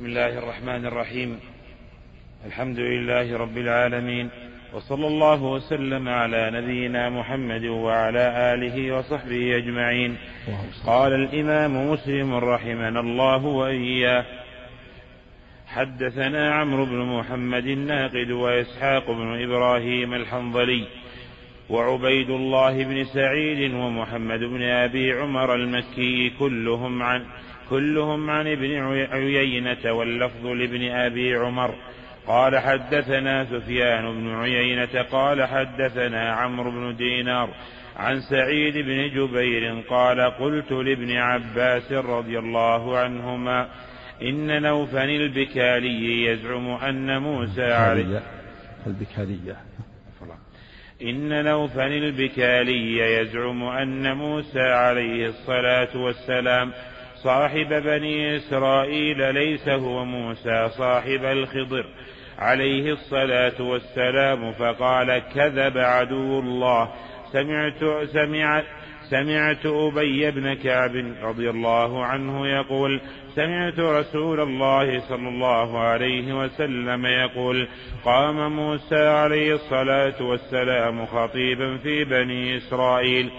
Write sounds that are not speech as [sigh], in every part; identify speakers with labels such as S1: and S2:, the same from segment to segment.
S1: بسم الله الرحمن الرحيم. الحمد لله رب العالمين وصلى الله وسلم على نبينا محمد وعلى آله وصحبه أجمعين. قال الإمام مسلم رحمنا الله وإياه حدثنا عمرو بن محمد الناقد وإسحاق بن إبراهيم الحنظلي وعبيد الله بن سعيد ومحمد بن أبي عمر المكي كلهم عن كلهم عن ابن عيينة واللفظ لابن أبي عمر. قال حدثنا سفيان بن عيينة قال حدثنا عمرو بن دينار عن سعيد بن جبير قال قلت لابن عباس رضي الله عنهما إن نوفا البكالي يزعم أن موسى عليه
S2: البكالية.
S1: إن نوفا البكالي يزعم أن موسى عليه الصلاة والسلام صاحب بني إسرائيل ليس هو موسى صاحب الخضر. عليه الصلاة والسلام فقال كذب عدو الله. سمعت سمعت سمعت أبي بن كعب رضي الله عنه يقول سمعت رسول الله صلى الله عليه وسلم يقول قام موسى عليه الصلاة والسلام خطيبا في بني إسرائيل.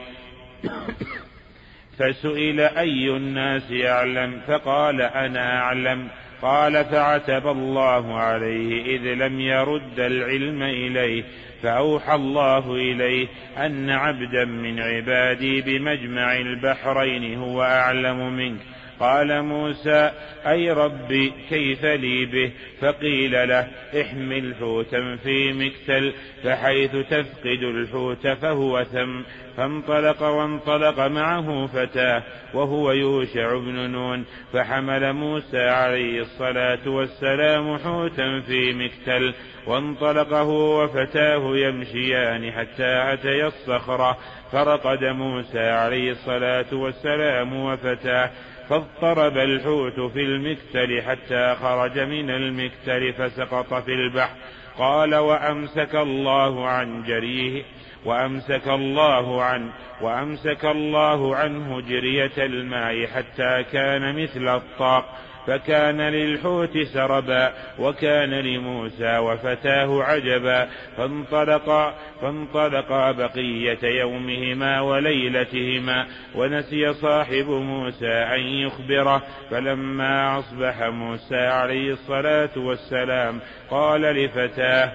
S1: فسئل أي الناس أعلم فقال أنا أعلم. قال فعتب الله عليه إذ لم يرد العلم إليه. فأوحى الله إليه أن عبدا من عبادي بمجمع البحرين هو أعلم منك. قال موسى أي ربي كيف لي به؟ فقيل له احمل حوتا في مكتل فحيث تفقد الحوت فهو ثم. فانطلق وانطلق معه فتاة وهو يوشع بن نون. فحمل موسى عليه الصلاة والسلام حوتا في مكتل. وانطلق هو وفتاه يمشيان حتى أتيا الصخرة. فرقد موسى عليه الصلاة والسلام وفتاه. فاضطرب الحوت في المكتل حتى خرج من المكتل فسقط في البحر. قال وأمسك الله عن جريه وأمسك الله عنه وأمسك الله عنه جرية الماء حتى كان مثل الطاق. فكان للحوت سربا وكان لموسى وفتاه عجبا. فانطلقا فانطلقا بقية يومهما وليلتهما ونسي صاحب موسى أن يخبره. فلما أصبح موسى عليه الصلاة والسلام قال لفتاه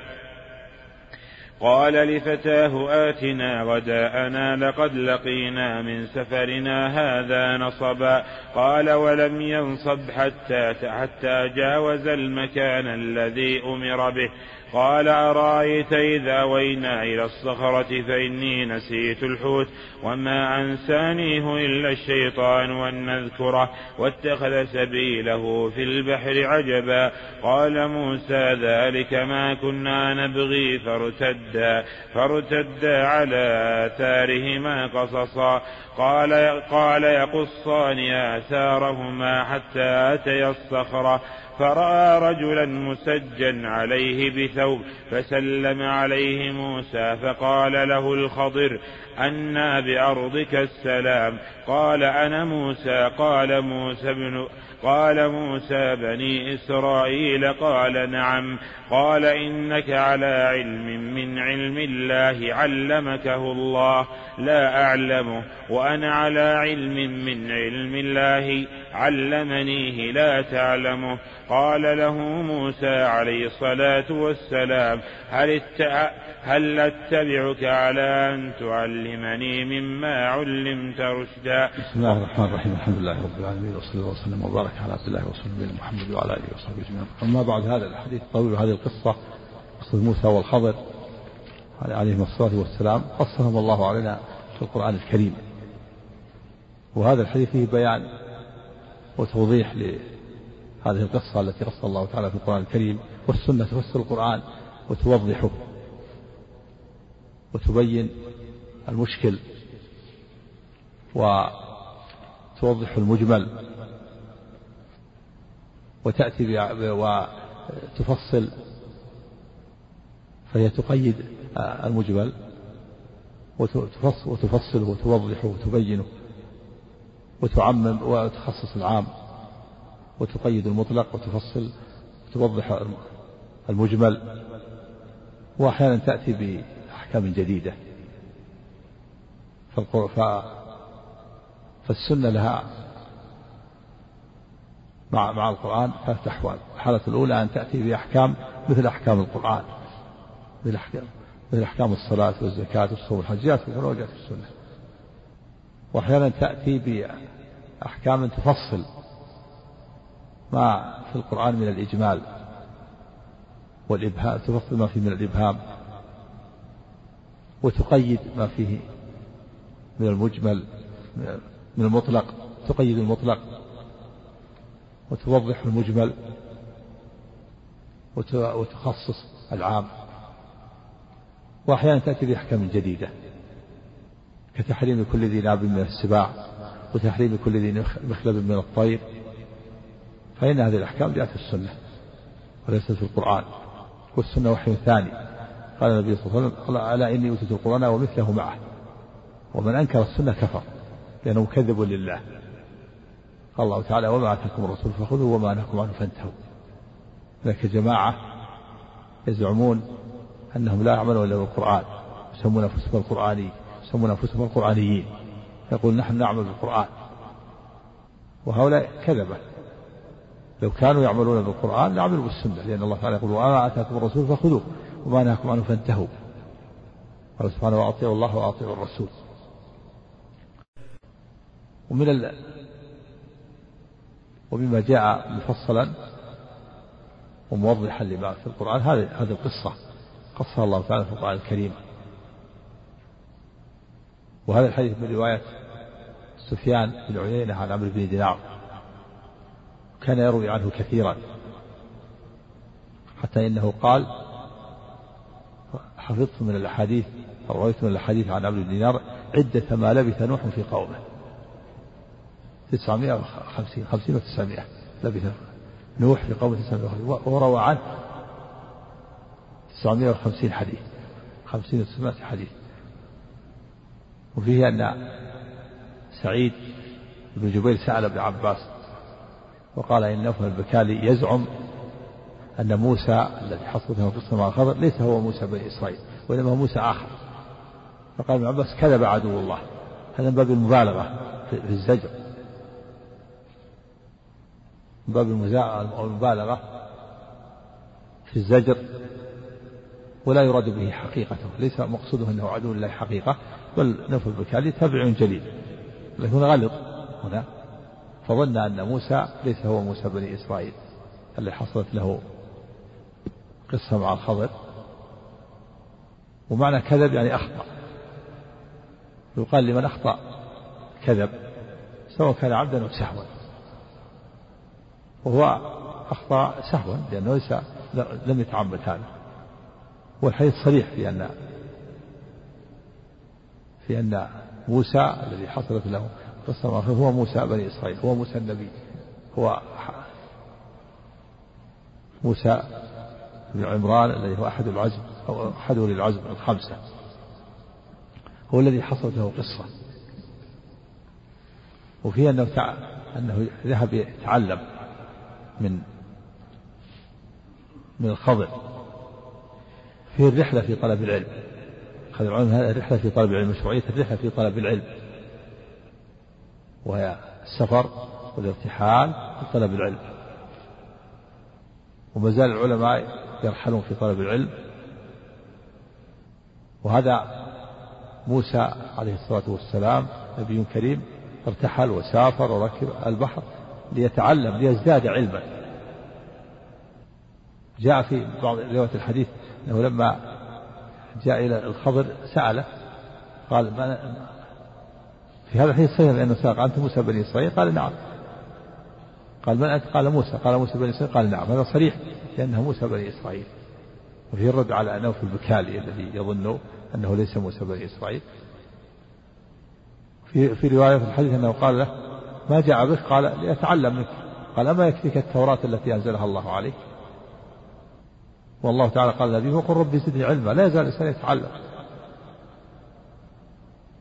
S1: قال لفتاه آتنا غداءنا لقد لقينا من سفرنا هذا نصبا. قال ولم ينصب حتى حتى جاوز المكان الذي أمر به. قال أرأيت إذا وينا إلى الصخرة فإني نسيت الحوت وما أنسانيه إلا الشيطان أن نذكره واتخذ سبيله في البحر عجبا قال موسى ذلك ما كنا نبغي فارتدا فارتدا على آثارهما قصصا قال قال يقصان آثارهما حتى أتيا الصخرة فرأى رجلا مسجا عليه بثوب فسلم عليه موسى فقال له الخضر أنا بأرضك السلام قال أنا موسى قال موسى بن قال موسى بني إسرائيل قال نعم قال إنك على علم من علم الله علمكه الله لا أعلمه وأنا على علم من علم الله علمنيه لا تعلمه قال له موسى عليه الصلاة والسلام هل. هل أتبعك على أن تعلمني مما علمت رشدا؟
S2: بسم الله الرحمن الرحيم. الحمد لله رب العالمين وصلى الله وسلم وبارك على عبد الله ورسوله محمد وعلى آله وصحبه أجمعين. أما بعد هذا الحديث الطويل وهذه القصة قصة موسى والخضر عليهما الصلاة والسلام قصهم الله علينا في القرآن الكريم. وهذا الحديث فيه بيان وتوضيح لهذه القصة التي قص الله تعالى في القرآن الكريم والسنة تفسر القرآن وتوضحه وتبين المشكل وتوضح المجمل وتأتي وتفصل فهي تقيد المجمل وتفصله وتوضحه وتبينه. وتعمم وتخصص العام وتقيد المطلق وتفصل وتوضح المجمل. وأحيانا تأتي بأحكام جديدة. فالسنة لها مع مع القرآن ثلاثة أحوال. الحالة الأولى أن تأتي بأحكام مثل أحكام القرآن. مثل أحكام مثل أحكام الصلاة والزكاة والصوم والحج. كما في السنة. وأحيانا تأتي بأحكام تفصل ما في القرآن من الإجمال والإبهام تفصل ما فيه من الإبهام وتقيد ما فيه من المجمل من المطلق تقيد المطلق وتوضح المجمل وتخصص العام. وأحيانا تأتي بأحكام جديدة. كتحريم كل ذي ناب من السباع وتحريم كل ذي مخلب من الطير. فإن هذه الأحكام جاءت في السنة وليست في القرآن. والسنة وحي ثاني. قال النبي صلى الله عليه وسلم ألا إني أوتيت القرآن ومثله معه. ومن أنكر السنة كفر لأنه كذب لله. قال الله تعالى وما آتاكم الرسول فخذوا وما نهاكم عنه فانتهوا. هناك جماعة يزعمون أنهم لا يعملون إلا بالقرآن يسمون أنفسهم القرآني يسمون أنفسهم القرآنيين. يقول نحن نعمل بالقرآن. وهؤلاء كذبة. لو كانوا يعملون بالقرآن لعملوا بالسنة لأن الله تعالى يقول وما آتاكم الرسول فخذوه وما نهاكم عنه فانتهوا. قال سبحانه وأطيعوا الله وأطيعوا الرسول. ومن ال... ومما جاء مفصلا وموضحا لما في القرآن هذه هذه القصة. قصها الله تعالى في القرآن الكريم. وهذا الحديث من رواية سفيان بن عيينة عن عمرو بن دينار. كان يروي عنه كثيرا. حتى إنه قال حفظت من الأحاديث رويت من الأحاديث عن عمرو بن دينار عدة ما لبث نوح في قومه. تسعمائة وخمسين خمسين وتسعمائة لبث نوح في قومه تسعمائة وخمسين. وروى عنه تسعمائة وخمسين حديث خمسين وتسعمائة حديث. وفيه أن سعيد بن جبير سأل ابن عباس وقال إن نوفل البكالي يزعم أن موسى الذي حصلت له قصة مع الخضر ليس هو موسى بني إسرائيل وإنما موسى آخر. فقال ابن عباس كذب عدو الله. هذا من باب المبالغة في الزجر. من باب المبالغة في الزجر ولا يراد به حقيقته ليس مقصوده أنه عدو لله حقيقة. بل نوفل البكالي تبع جليل لكن غلط هنا. فظن أن موسى ليس هو موسى بني إسرائيل الذي حصلت له قصة مع الخضر. ومعنى كذب يعني أخطأ. يقال لمن أخطأ كذب سواء كان عبدا أو سهوا وهو أخطأ سهوا لأنه ليس لم يتعمد هذا. والحديث صريح في أن في أن موسى الذي حصلت له قصة هو موسى بني إسرائيل هو موسى النبي هو موسى بن عمران الذي هو أحد العزم أو أحد أولي العزم الخمسة. هو الذي حصلت له قصة. وفي أنه. أنه ذهب يتعلم من من الخضر. في الرحلة في طلب العلم. أخذ العلم هذه الرحلة في طلب العلم مشروعية الرحلة في طلب العلم. وهي السفر والارتحال في طلب العلم. وما زال العلماء يرحلون في طلب العلم. وهذا موسى عليه الصلاة والسلام نبي كريم ارتحل وسافر وركب البحر ليتعلم ليزداد علما. جاء في بعض رواية الحديث أنه لما جاء إلى الخضر سأله قال ما في هذا الحديث صحيح لأنه ساق أنت موسى بني إسرائيل؟ قال نعم. قال من أنت؟ قال موسى. قال موسى بني إسرائيل؟ قال نعم. هذا صريح لأنه موسى بني إسرائيل. وفي الرد على نوف البكالي الذي يظن أنه ليس موسى بني إسرائيل. في في رواية في الحديث أنه قال له ما جاء بك قال ليتعلم منك. قال أما يكفيك التوراة التي أنزلها الله عليك؟ والله تعالى قال النبي وقل ربي زدني علما لا يزال الإنسان يتعلم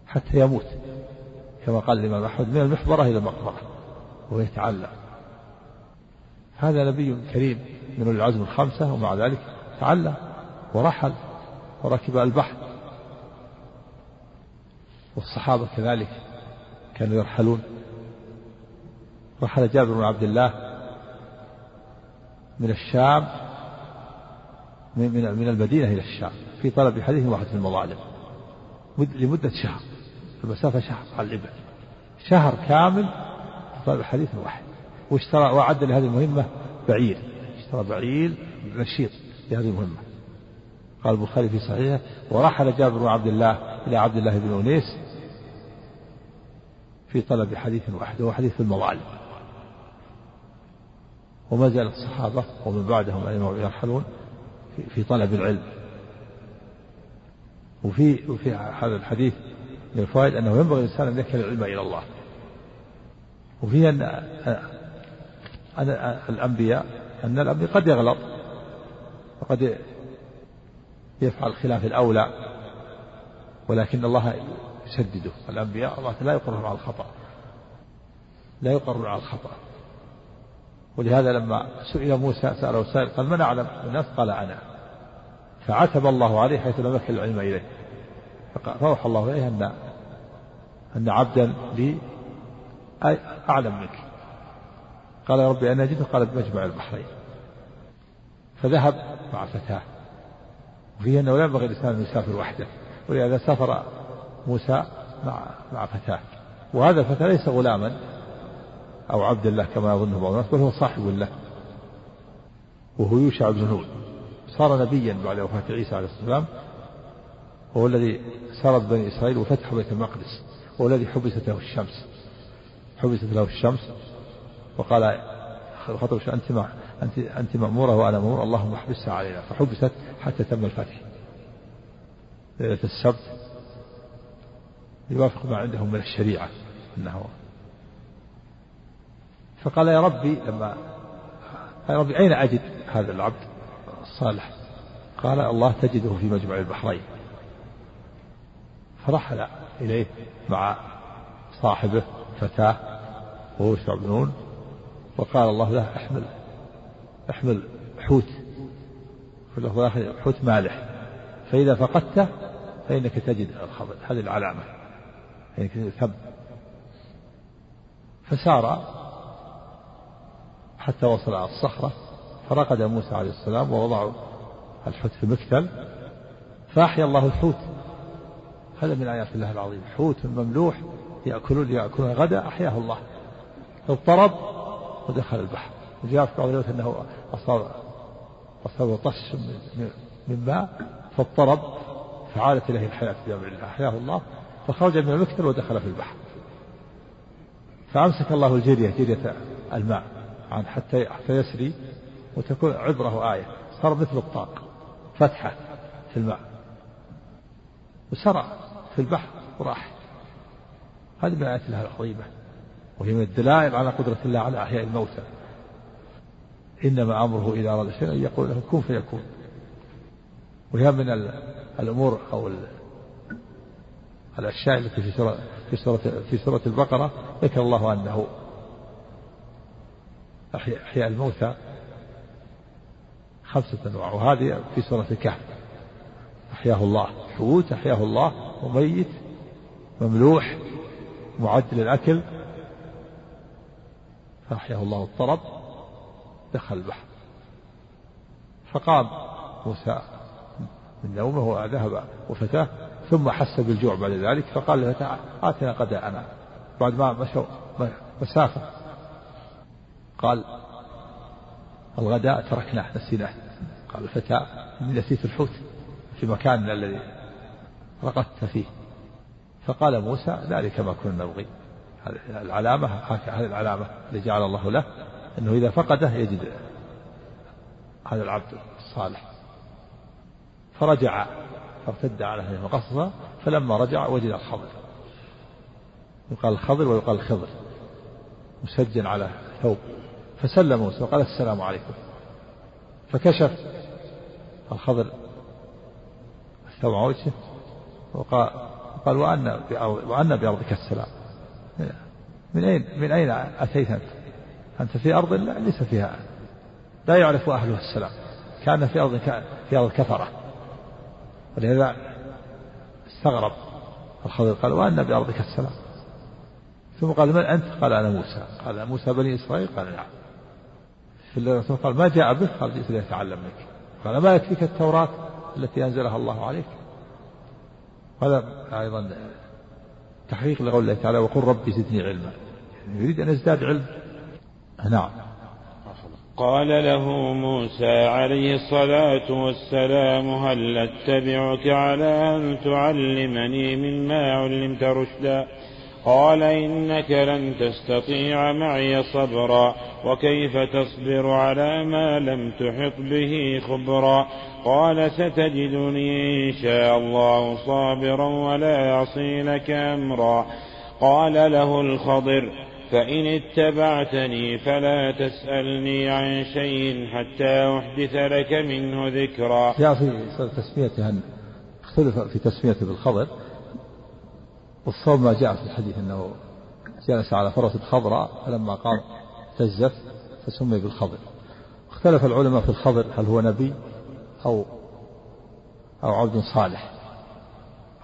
S2: حتى يموت. كما قال الإمام أحمد من المحبرة إلى المقبرة وهو يتعلم هذا نبي كريم من العزم الخمسة ومع ذلك تعلم ورحل وركب البحر. والصحابة كذلك كانوا يرحلون. رحل جابر بن عبد الله من الشام من من المدينة إلى الشام. في طلب حديث واحد في المظالم لمدة شهر. المسافة شهر على الإبل. شهر كامل في طلب حديث واحد. واشترى وأعد لهذه المهمة بعير. اشترى بعير نشيط لهذه المهمة. قال البخاري في صحيحه ورحل جابر بن عبد الله إلى عبد الله بن أنيس في طلب حديث واحد. وهو حديث المظالم وما زال الصحابة ومن بعدهم يرحلون في طلب العلم. وفي وفي هذا الحديث من الفوائد أنه ينبغي الإنسان أن يكل العلم إلى الله. وفيه أن أن الأنبياء أن الأنبياء قد يغلط وقد يفعل خلاف الأولى ولكن الله يسدده. الأنبياء الله لا يقرهم على الخطأ. لا يقرر على الخطأ. ولهذا لما سئل موسى سأله سائل قال من أعلم؟ الناس قال أنا. فعتب الله عليه حيث لم يكل العلم إليه. فأوحى الله إليه أن أن عبدا لي أعلم منك. قال يا ربي أنا أجده قال بمجمع البحرين. فذهب مع فتاة. وفيه أنه لا ينبغي الإنسان أن يسافر وحده. ولهذا سافر موسى مع مع فتاة. وهذا الفتى ليس غلاما. أو عبد الله كما يظنه بعض الناس بل هو صاحب له وهو يوشع بن نون صار نبيا بعد وفاة عيسى عليه السلام وهو الذي سرد بني إسرائيل وفتح بيت المقدس وهو الذي حبست له الشمس. حبست له الشمس وقال خطب أنت مع أنت أنت مأمورة وأنا مأمور اللهم احبسها علينا. فحبست حتى تم الفتح. ليلة السبت يوافق ما عندهم من الشريعة أنه فقال يا ربي لما يا ربي أين أجد هذا العبد الصالح؟ قال الله تجده في مجمع البحرين. فرحل إليه مع صاحبه فتاة وهو بن وقال الله له احمل احمل حوت. في اللفظ حوت مالح. فإذا فقدته فإنك تجد الخبر هذه العلامة. يعني ثب فسار حتى وصل على الصخرة فرقد موسى عليه السلام ووضعوا الحوت في مكتل فأحيا الله الحوت. هذا من آيات الله العظيم. حوت مملوح يأكلون يأكلون غدا أحياه الله. اضطرب ودخل البحر. وجاء في بعض أنه أصاب أصاب طش من ماء فاضطرب فعادت إليه الحياة بأمر الله أحياه الله فخرج من المكتل ودخل في البحر. فأمسك الله الجرية جرية الماء. عن حتى حتى يسري وتكون عبرة آية صار مثل الطاق فتحة في الماء. وسرى في البحر وراح. هذه من آيات الله العظيمة. وهي من الدلائل على قدرة الله على أحياء الموتى. إنما أمره إذا أراد شيئا أن يقول له كن فيكون. وهي من الأمور أو الأشياء التي في سورة في سورة البقرة ذكر الله أنه أحياء الموتى خمسة أنواع وهذه في سورة الكهف. أحياه الله حوت أحياه الله وميت مملوح معد للأكل. فأحياه الله الطرب دخل البحر. فقام موسى من نومه وذهب وفتاه ثم حس بالجوع بعد ذلك فقال له آتنا غداءنا. بعد ما مشوا مسافة. قال الغداء تركناه نسيناه. قال الفتى إني نسيت الحوت في مكاننا الذي رقدت فيه. فقال موسى ذلك ما كنا نبغي. هذه العلامة هذه العلامة اللي جعل الله له أنه إذا فقده يجد هذا العبد الصالح. فرجع فارتد على أهله وقصص فلما رجع وجد الخضر. يقال الخضر ويقال الخضر. مسجل على ثوب. فسلم موسى وقال السلام عليكم. فكشف الخضر الثوب عن وجهه وقال قال وأن وأن بأرضك السلام. من أين من أين أتيت أنت؟ أنت في أرض ليس فيها لا يعرف أهلها السلام. كان في أرض في أرض كفرة. ولهذا استغرب الخضر قال وأن بأرضك السلام. ثم قال من أنت؟ قال أنا موسى. قال موسى بني إسرائيل؟ قال نعم. في قال ما جاء بك؟ قال جئت لأتعلم منك. قال ما يكفيك التوراة التي أنزلها الله عليك؟ هذا أيضا تحقيق لقول الله تعالى وقل ربي زدني علما. يعني يريد أن يزداد علم. نعم.
S1: قال له موسى عليه الصلاة والسلام هل أتبعك على أن تعلمني مما علمت رشدا؟ قال إنك لن تستطيع معي صبرا وكيف تصبر على ما لم تحط به خبرا؟ قال ستجدني إن شاء الله صابرا ولا يعصي لك أمرا. قال له الخضر فإن اتبعتني فلا تسألني عن شيء حتى أحدث لك منه ذكرا.
S2: في تسميته اختلف في تسميته بالخضر والصوم ما جاء في الحديث أنه جلس على فرس خضراء فلما قام اهتزت فسمي بالخضر. اختلف العلماء في الخضر هل هو نبي أو أو عبد صالح؟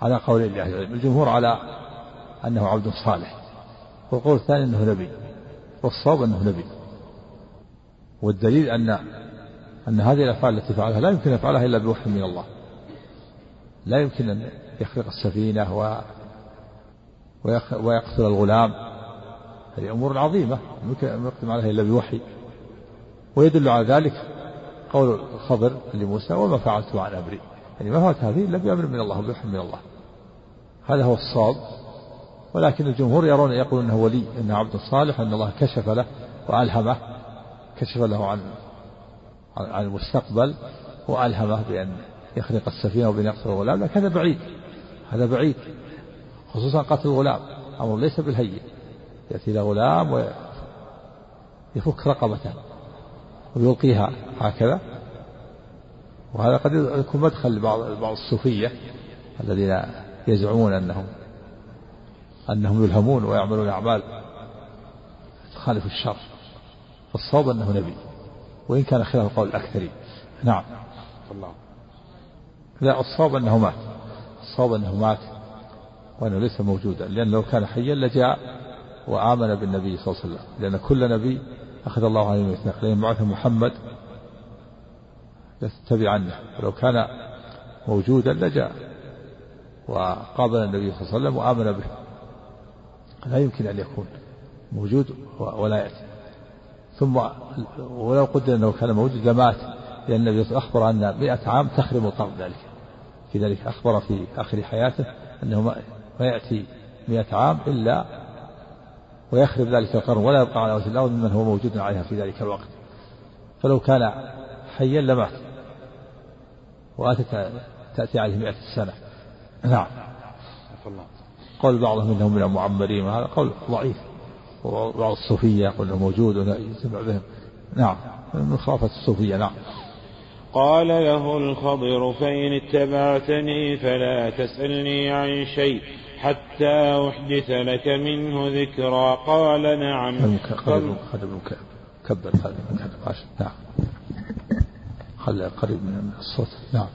S2: على قول الله العلم. الجمهور على أنه عبد صالح. والقول الثاني أنه نبي والصواب أنه نبي. والدليل أن أن هذه الأفعال التي فعلها لا يمكن يفعلها إلا بوحي من الله. لا يمكن أن يخلق السفينة و ويقتل الغلام. هذه أمور عظيمة. أن يقدم عليها إلا بوحي. ويدل على ذلك قول الخضر لموسى وما فعلت عن أمري. يعني ما فعلت هذه إلا بأمر من الله وبوحي من الله. هذا هو الصواب. ولكن الجمهور يرون يقولون إنه ولي انه عبد صالح إن الله كشف له وألهمه كشف له عن عن المستقبل وألهمه بأن يخلق السفينة وبأن يقتل الغلام. لكن هذا بعيد. هذا بعيد. خصوصا قتل الغلام. أمر ليس بالهين يأتي إلى غلام ويفك رقبته ويلقيها هكذا. وهذا قد يكون مدخل لبعض بعض الصوفية الذين يزعمون انهم أنهم يلهمون ويعملون أعمال تخالف الشر. فالصواب أنه نبي. وإن كان خلاف قول الأكثرين نعم. الله. لا الصواب أنه مات. الصواب أنه مات. وأنه ليس موجودا لأن لو كان حيا لجاء وآمن بالنبي صلى الله عليه وسلم. لأن كل نبي أخذ الله عليه وسلم لأن بعث محمد لتتبعنه ولو كان موجودا لجاء وقابل النبي صلى الله عليه وسلم وآمن به. لا يمكن أن يكون موجود ولا يأتي. ثم ولو قدر أنه كان موجود لمات لأن النبي أخبر أن مئة عام تخرم القرن ذلك. في ذلك أخبر في آخر حياته أنه ما يأتي مئة عام إلا ويخرب ذلك القرن ولا يبقى على وجه الأرض ممن هو موجود عليها في ذلك الوقت. فلو كان حيا لمات. وأتت تأتي عليه مئة سنة. نعم. قول بعضهم انه من المعمرين وهذا قول ضعيف. وبعض الصوفية يقول إنه موجود ويجتمع بهم. نعم. من خافة الصوفية نعم.
S1: قال له الخضر فإن اتبعتني فلا تسألني عن شيء. حتى أحدث لك منه ذكرا قال نعم.
S2: خلي كبر نعم. خلي قريب من الصوت. نعم.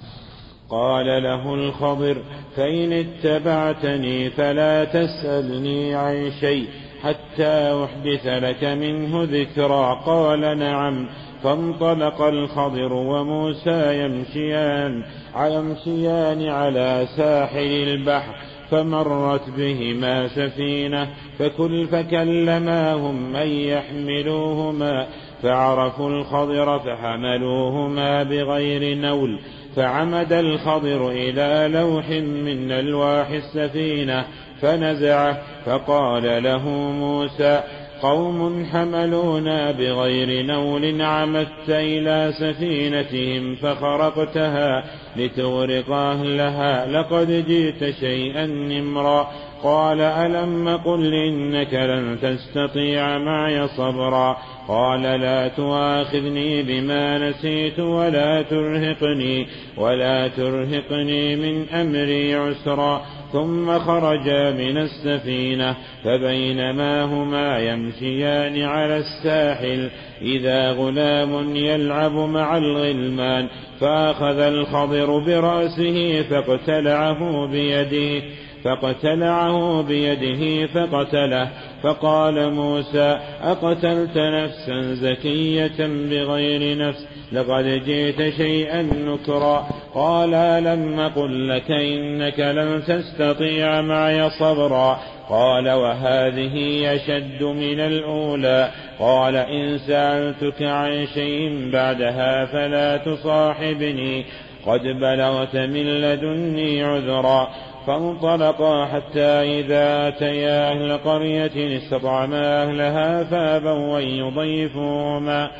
S1: قال له الخضر فإن اتبعتني فلا تسألني عن شيء حتى أحدث لك منه ذكرا قال نعم. فانطلق الخضر وموسى يمشيان يمشيان على ساحل البحر. فمرت بهما سفينة فكل فكلماهم من يحملوهما فعرفوا الخضر فحملوهما بغير نول فعمد الخضر إلى لوح من ألواح السفينة فنزعه فقال له موسى قوم حملونا بغير نول عمدت إلى سفينتهم فخرقتها لتغرق أهلها. لقد جئت شيئا نمرا. قال ألم قل إنك لن تستطيع معي صبرا؟ قال لا تؤاخذني بما نسيت ولا ترهقني ولا ترهقني من أمري عسرا. ثم خرجا من السفينة فبينما هما يمشيان على الساحل إذا غلام يلعب مع الغلمان فأخذ الخضر برأسه فاقتلعه بيده. فقتلعه بيده فقتله. فقال موسى أقتلت نفسا زكية بغير نفس؟ لقد جئت شيئا نكرا. قال لم أقل لك إنك لن تستطيع معي صبرا؟ قال وهذه أشد من الأولى. قال إن سألتك عن شيء بعدها فلا تصاحبني. قد بلغت من لدني عذرا. فانطلقا حتى إذا أتيا أهل قرية استطعما أهلها فأبوا أن يضيفوهما.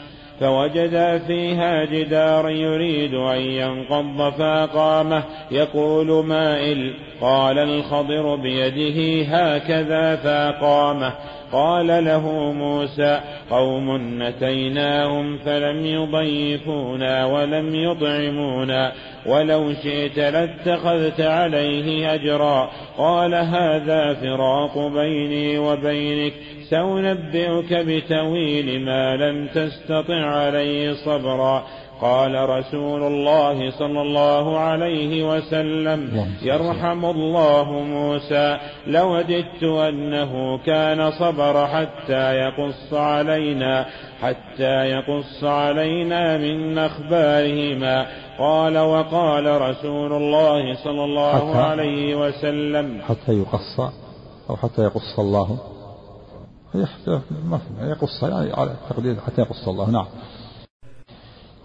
S1: فوجدا فيها جدارا يريد أن ينقض فأقامه. يقول مائل قال الخضر بيده هكذا فأقامه. قال له موسى قوم نتيناهم فلم يضيفونا ولم يطعمونا ولو شئت لاتخذت عليه أجرا. قال هذا فراق بيني وبينك. سأنبئك بتويل ما لم تستطع عليه صبرا. قال رسول الله صلى الله عليه وسلم يرحم الله موسى لوددت أنه كان صبر حتى يقص علينا حتى يقص علينا من أخبارهما. قال وقال رسول الله صلى الله عليه وسلم
S2: حتى يقص أو حتى يقص الله؟ يقص يعني على التقدير حتى يقص الله نعم.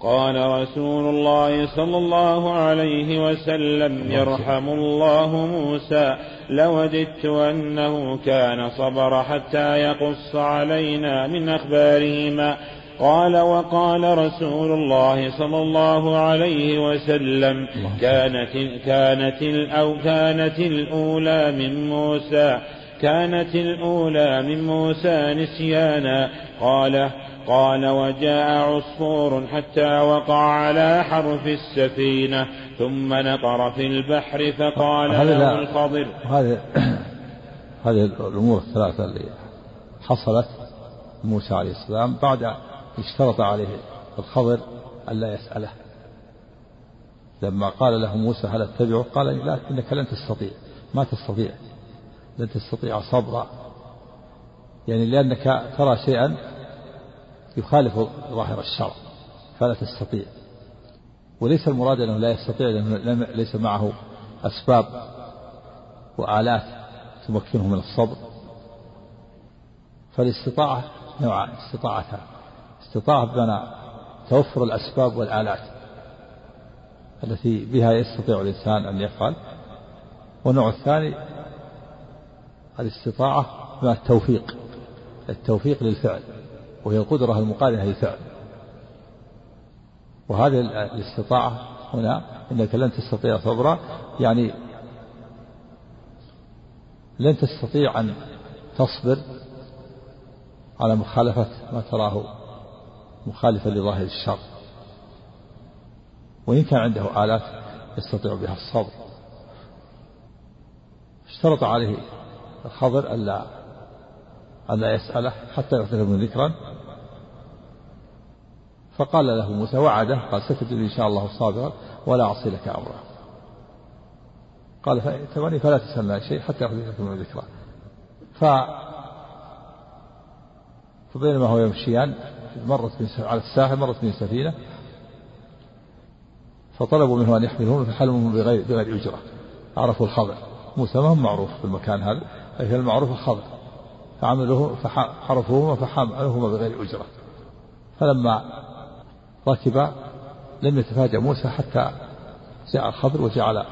S1: قال رسول الله صلى الله عليه وسلم يرحم الله موسى. لوددت أنه كان صبر حتى يقص علينا من أخبارهما. قال وقال رسول الله صلى الله عليه وسلم كانت كانت أو كانت الأولى من موسى. كانت الأولى من موسى نسيانا. قال قال وجاء عصفور حتى وقع على حرف السفينة ثم نقر في البحر فقال له الخضر
S2: هذه هذه الأمور الثلاثة اللي حصلت موسى عليه السلام بعد اشترط عليه الخضر ألا يسأله. لما قال له موسى هل أتبعه؟ قال لا إنك لن تستطيع. ما تستطيع. لن تستطيع صبرا. يعني لأنك ترى شيئا يخالف ظاهر الشرع فلا تستطيع. وليس المراد أنه لا يستطيع لأنه ليس معه أسباب وآلات تمكنه من الصبر. فالاستطاعة نوعان استطاعتان. استطاعة بمعنى توفر الأسباب والآلات التي بها يستطيع الإنسان أن يفعل. والنوع الثاني الاستطاعة بمعنى التوفيق التوفيق للفعل وهي القدرة المقارنة للفعل وهذه الاستطاعة هنا إنك لن تستطيع صبرا يعني لن تستطيع أن تصبر على مخالفة ما تراه مخالفا لظاهر الشر. وإن كان عنده آلات يستطيع بها الصبر. اشترط عليه الخضر ألا ألا يسأله حتى يغتسل من ذكرا. فقال له موسى وعده. قال ستجدني إن شاء الله صابرا ولا أعصي لك أمرا. قال فإتمني فلا تسألنا شيء حتى يغتسلك من ذكرا. ف فبينما هو يمشيان مرت على الساحل مرت من سفينة فطلبوا منه أن يحملهم فحلمهم بغير بغير أجرة. عرفوا الخضر. موسى ما هو معروف في المكان هذا؟ لكن المعروف الخضر فعملوه فحرفوهما فحملوهما بغير أجرة. فلما ركب لم يتفاجأ موسى حتى جاء الخضر وجعل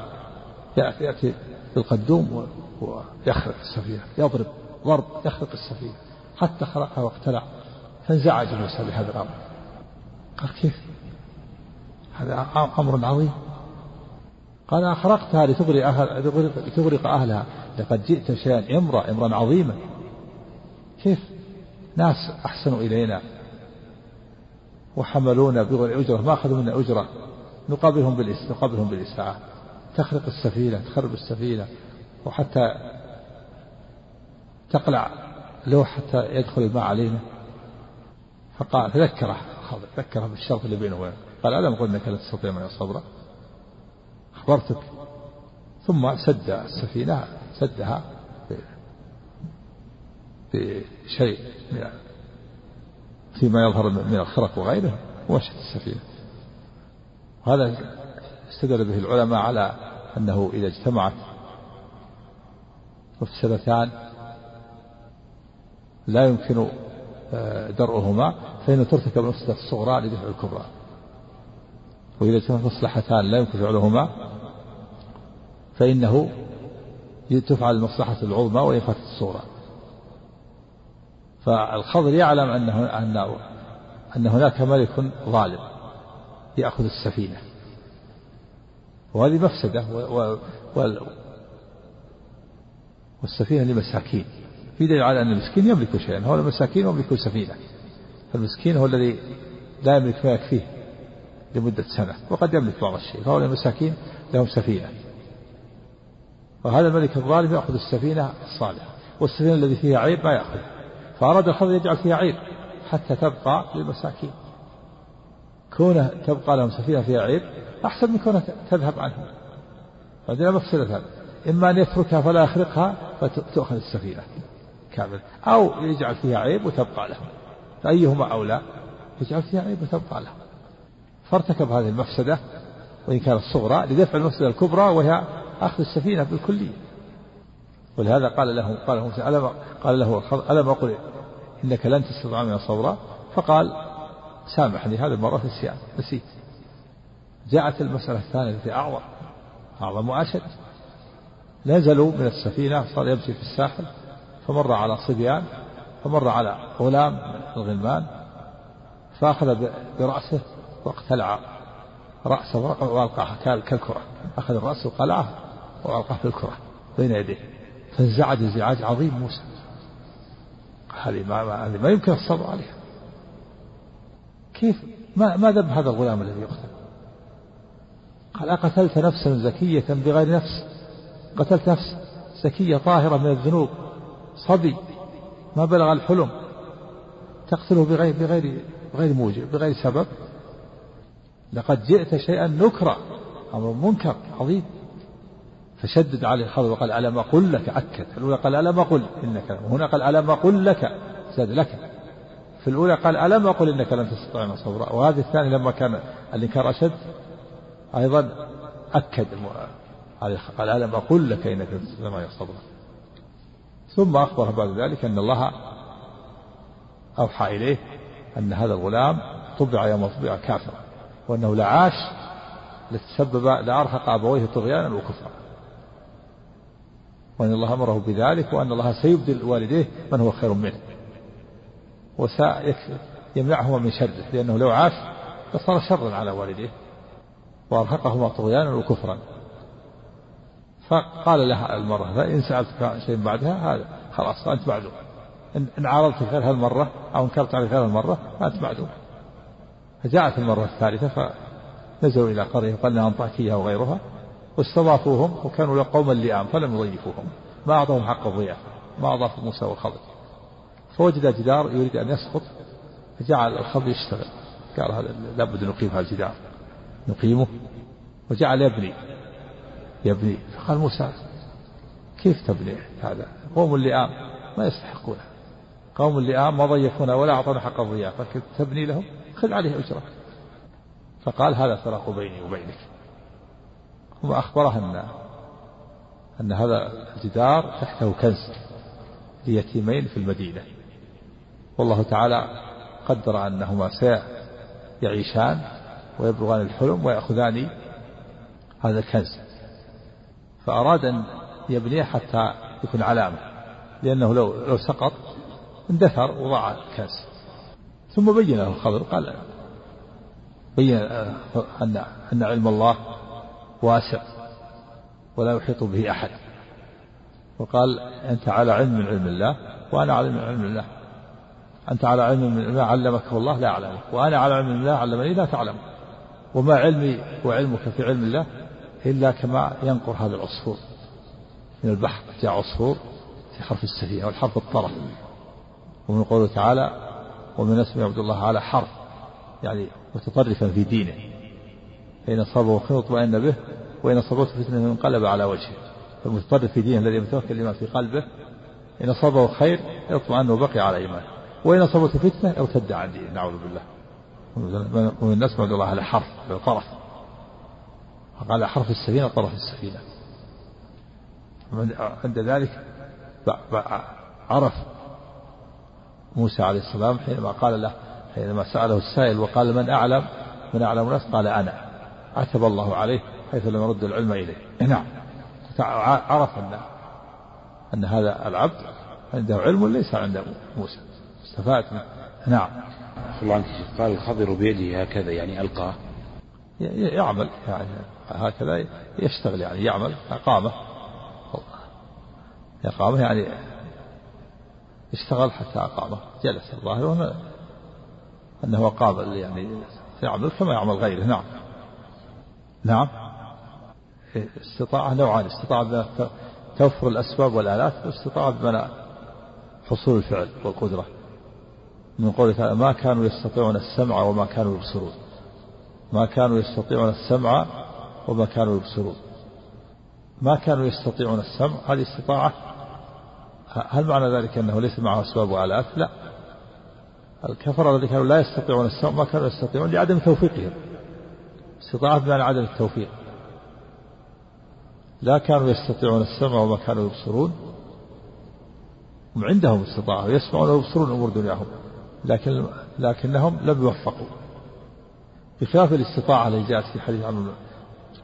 S2: يأتي بالقدوم ويخرق السفينة يضرب ضرب يخرق السفينة. حتى خرقها واقتلع فانزعج موسى بهذا الأمر. قال كيف؟ هذا أمر عظيم. قال أخرقتها لتغرق أهل لتغرق أهلها. لقد جئت شيئا إمرا إمرا عظيما كيف؟ ناس أحسنوا إلينا. وحملونا بغير أجرة ما أخذوا منا أجرة. نقابلهم بالإس نقابلهم بالإساءة تخرق السفينة تخرب السفينة. وحتى تقلع له حتى يدخل الماء علينا. فقال فذكره خضر ذكره بالشرط اللي بينه وبينه قال ألم قل إنك لا تستطيع معي صبرا أخبرتك ثم سد السفينة سدها بشيء فيما يظهر من الخرق وغيره ومشت السفينة. وهذا استدل به العلماء على أنه إذا اجتمعت مفسدتان لا يمكن آه، درءهما فإنه ترتكب المفسدة الصغرى لدفع الكبرى. وإذا اجتمعت مصلحتان لا يمكن فعلهما. فإنه تفعل المصلحة العظمى وإن فاتت الصغرى فالخضر يعلم أنه أن أن هناك ملك ظالم يأخذ السفينة. وهذه مفسدة و و والسفينة لمساكين. في دليل على أن المسكين يملك شيئا. هو المساكين يملك سفينة. فالمسكين هو الذي لا يملك ما يكفيه لمدة سنة وقد يملك بعض الشيء. فهو المساكين لهم سفينة. وهذا الملك الظالم يأخذ السفينة الصالحة والسفينة الذي فيها عيب ما يأخذ. فأراد الخضر يجعل فيها عيب حتى تبقى للمساكين. كونه تبقى لهم سفينة فيها عيب أحسن من كونها تذهب عنهم. عندنا مفسدتان إما أن يتركها فلا يخرقها فتؤخذ السفينة كامل أو يجعل فيها عيب وتبقى له. فأيهما أولى؟ يجعل فيها عيب وتبقى له. فارتكب هذه المفسدة وإن كانت صغرى لدفع المفسدة الكبرى وهي أخذ السفينة بالكلية. ولهذا قال له قال موسى ألم قال له ألم أقل إنك لن تستطيع من صبرا فقال سامحني هذه المرة نسيان نسيت. جاءت المسألة الثانية التي أعظم أعظم وأشد. نزلوا من السفينة صار يمشي في الساحل فمر على صبيان فمر على غلام الغلمان فأخذ برأسه واقتلع رأسه وألقاه كالكرة. أخذ الرأس وقلعه. وألقاه في الكرة بين يديه. فانزعج انزعاج عظيم موسى. هذه ما, هذه ما يمكن الصبر عليها. كيف ما ما ذنب هذا الغلام الذي يقتل؟ قال أقتلت نفسا زكية بغير نفس. قتلت نفس زكية طاهرة من الذنوب. صبي. ما بلغ الحلم. تقتله بغير بغير بغير موجب بغير سبب. لقد جئت شيئا نكرا أمر منكر عظيم. فشدد عليه الخضر وقال ألم أقل لك؟ أكد. الأولى قال ألم أقل إنك وهنا قال ألم أقل لك؟ زاد لك. في الأولى قال ألم أقل إنك لن تستطيع صبرا وهذه الثانية لما كان الإنكار أشد أيضا أكد قال ألم أقل لك إنك لن تستطيع صبرا ثم أخبر بعد ذلك أن الله أوحى إليه أن هذا الغلام طبع يوم طبع كافرا وأنه لعاش لتسبب لأرهق أبويه طغيانا وكفرا. وأن الله أمره بذلك وأن الله سيبدل والديه من هو خير منه. وسيمنعهما من شره لأنه لو عاش لصار شرا على والديه وأرهقهما طغيانا وكفرا. فقال لها المرة فإن سألتك شيء بعدها هذا خلاص أنت معدوم. إن عارضت غير هالمرة أو انكرت على غير المرة فأنت معدوم. فجاءت المرة الثالثة فنزلوا إلى قرية قال أنطاكية وغيرها. واستضافوهم وكانوا قوما لئام فلم يضيفوهم. ما أعطوهم حق الضيافة ما أضافوا موسى والخضر. فوجد جدار يريد أن يسقط فجعل الخضر يشتغل. قال هذا لابد نقيم هذا الجدار. نقيمه. وجعل يبني. يبني. فقال موسى كيف تبني هذا؟ قوم لئام ما يستحقونه. قوم لئام ما ضيفونا ولا أعطونا حق الضيافة تبني لهم خذ عليه أجرة فقال هذا فراق بيني وبينك. ثم أخبره أن أن هذا الجدار تحته كنز ليتيمين في المدينة. والله تعالى قدر أنهما سيعيشان ويبلغان الحلم ويأخذان هذا الكنز. فأراد أن يبنيه حتى يكون علامة لأنه لو لو سقط اندثر وضاع الكنز. ثم بين له الخضر قال بين أن أن علم الله واسع ولا يحيط به أحد. وقال أنت على علم من علم الله وأنا على علم من علم الله. أنت على علم من ما علمك الله لا أعلمه وأنا على علم من الله علمني لا تعلم. وما علمي وعلمك في علم الله إلا كما ينقر هذا العصفور. من البحر جاء عصفور في حرف السفينة والحرف الطرف. ومن قوله تعالى ومن اسمه عبد الله على حرف. يعني متطرفا في دينه. فإن أصابه خير اطمأن به وإن أصابته فتنة انقلب على وجهه. فالمتطرف في دينه الذي يتوكل لما في قلبه إن أصابه خير اطمأن وبقي على إيمانه. وإن أصابته فتنة ارتد عن دينه نعوذ بالله. ومن الناس عبد الله على حرف بالطرف قال حرف السفينة طرف السفينة. عند ذلك عرف موسى عليه السلام حينما قال له حينما سأله السائل وقال من أعلم؟ من أعلم الناس؟ قال أنا. عتب الله عليه حيث لم يرد العلم إليه. نعم. عرف أن أن هذا العبد عنده علم ليس عند موسى. استفاد نعم.
S1: الله عنك قال الخضر بيده هكذا يعني ألقاه.
S2: يعمل. يعني هكذا يشتغل يعني يعمل أقامه. إقامة يعني اشتغل حتى أقامه. جلس الظاهر أنه قابل يعني يعمل كما يعمل غيره. نعم. نعم. استطاعة نوعان استطاعة توفر الأسباب والآلات واستطاعة بمنع حصول الفعل والقدرة. من قوله تعالى ما كانوا يستطيعون السمع وما كانوا يبصرون. ما كانوا يستطيعون السمع وما كانوا يبصرون. ما كانوا يستطيعون السمع هذه استطاعة. هل معنى ذلك أنه ليس معه أسباب وآلات؟ لا. الكفر الذين كانوا لا يستطيعون السمع ما كانوا يستطيعون لعدم توفيقهم. استطاعة بمعنى عدم التوفيق. لا كانوا يستطيعون السمع وما كانوا يبصرون. هم عندهم استطاعة يسمعون ويبصرون أمور دنياهم لكن لكنهم لم يوفقوا. بخلاف الاستطاعة التي جاءت في حديث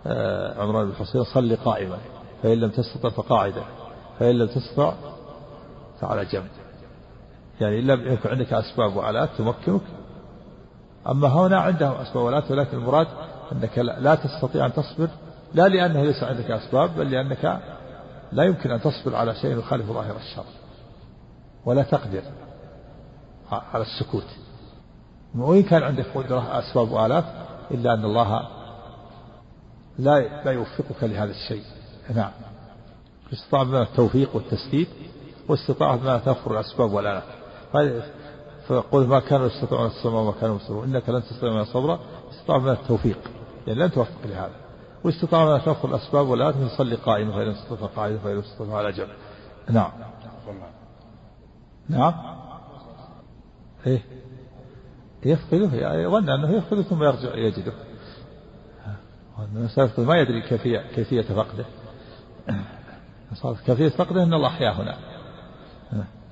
S2: آه، عمران بن الحصين صل قائما فإن لم تستطع فقاعدا فإن لم تستطع فعلى جنب. يعني لم يكن عندك أسباب وآلات تمكنك. أما هنا عندهم أسباب وآلات ولكن المراد أنك لا تستطيع أن تصبر لا لأنه ليس عندك أسباب بل لأنك لا يمكن أن تصبر على شيء يخالف ظاهر الشر ولا تقدر على السكوت. وإن كان عندك قدرة أسباب وآلات إلا أن الله لا لا يوفقك لهذا الشيء. نعم. استطاع بنا التوفيق والتسديد واستطاع بنا توفر الأسباب والآلات. فيقول ما كانوا يستطيعون السماء وما كانوا يستطيعون إنك لن تستطيع من الصبر استطاع بنا التوفيق. يعني لن توفق لهذا. واستطاع توفر الأسباب والآلات من صلي قائما فإن استطاع قاعدا فإن استطاع على جنب. نعم. نعم. إيه. يفقده يعني يظن أنه يفقده ثم يرجع يجده. ما يدري كيفية كيفية فقده. كيفية فقده إن الله أحياه هنا.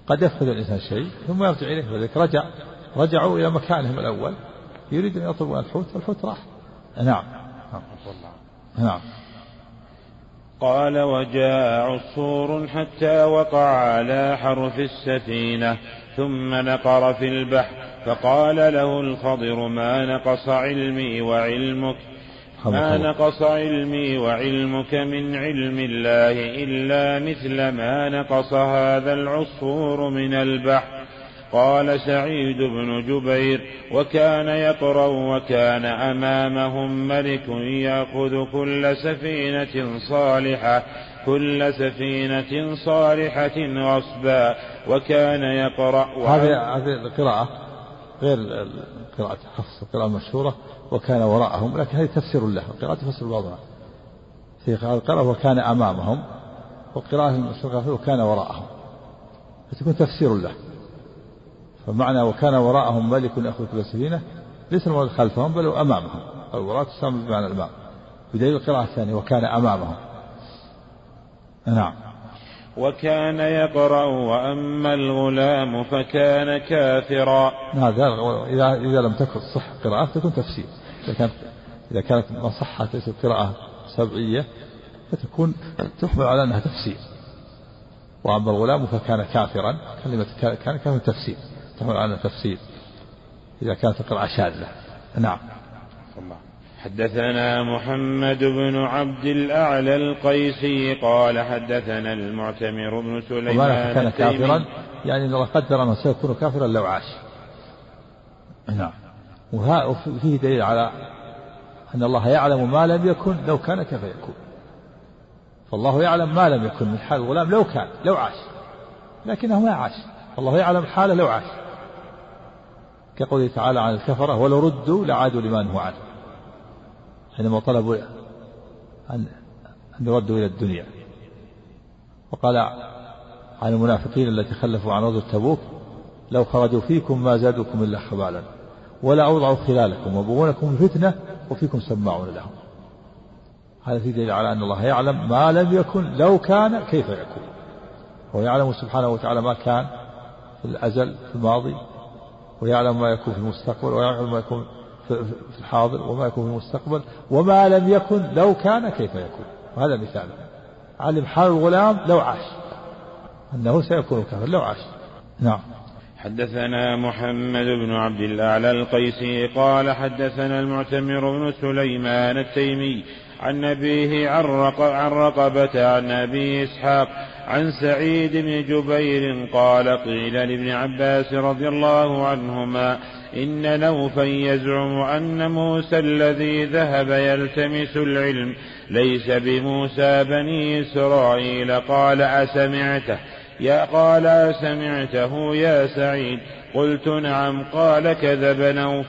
S2: قد يفقد الإنسان شيء ثم يرجع إليه. ولذلك رجع رجعوا إلى مكانهم الأول. يريد ان يطلبوا الحوت والحوت راح. نعم. نعم.
S1: قال وجاء عصفور حتى وقع على حرف السفينة ثم نقر في البحر فقال له الخضر ما نقص علمي وعلمك ما نقص علمي وعلمك من علم الله إلا مثل ما نقص هذا العصفور من البحر. قال سعيد بن جبير وكان يقرأ وكان أمامهم ملك يأخذ كل سفينة صالحة كل سفينة صالحة غصبا وكان يقرأ
S2: هذه هذه القراءة غير قراءة حفص القراءة المشهورة وكان وراءهم لكن هذه تفسير له القراءة تفسر بعضها في القراءة وكان أمامهم والقراءة المشهورة وكان وراءهم فتكون تفسير له. فمعنى وكان وراءهم ملك يأخذ كل سفينة ليس المراد خلفهم بل أمامهم. الوراء تسمى بمعنى الأمام. بدليل القراءة الثانية وكان أمامهم. نعم.
S1: وكان يقرأ وأما الغلام فكان كافرا.
S2: هذا إذا إذا لم تكن صح قراءة تكون تفسير. إذا كانت إذا كانت مصحة ليست قراءة سبعية فتكون تحمل على أنها تفسير. وأما الغلام فكان كافرا كلمة كان كان تفسير. تحمل على تفسير إذا كانت القراءة شاذة. نعم.
S1: الله حدثنا محمد بن عبد الأعلى القيسي قال حدثنا المعتمر بن سليمان
S2: كان كافرا يعني الله قدر أنه سيكون كافرا لو عاش. نعم. وفيه دليل على أن الله يعلم ما لم يكن لو كان كيف يكون. فالله يعلم ما لم يكن من حال الغلام لو كان لو عاش. لكنه ما عاش. الله يعلم حاله لو عاش. كقوله تعالى عن الكفرة ولو ردوا لعادوا لما نهوا عنه. حينما طلبوا أن أن يردوا إلى الدنيا. وقال عن المنافقين التي خلفوا عن غزوة تبوك لو خرجوا فيكم ما زادوكم إلا خبالا ولا أوضعوا خلالكم وبغونكم الفتنة وفيكم سماعون لهم. هذا في دليل على أن الله يعلم ما لم يكن لو كان كيف يكون. هو يعلم سبحانه وتعالى ما كان في الأزل في الماضي ويعلم ما يكون في المستقبل ويعلم ما يكون في الحاضر وما يكون في المستقبل وما لم يكن لو كان كيف يكون. وهذا مثال. علم حال الغلام لو عاش. أنه سيكون كافر لو عاش. نعم.
S1: حدثنا محمد بن عبد الأعلى القيسي قال حدثنا المعتمر بن سليمان التيمي عن أبيه عن, عن رقبة عن أبي إسحاق عن سعيد بن جبير قال قيل لابن عباس رضي الله عنهما إن نوفا يزعم أن موسى الذي ذهب يلتمس العلم ليس بموسى بني إسرائيل. قال أسمعته؟ يا قال أسمعته يا سعيد. قلت نعم. قال كذب نوف.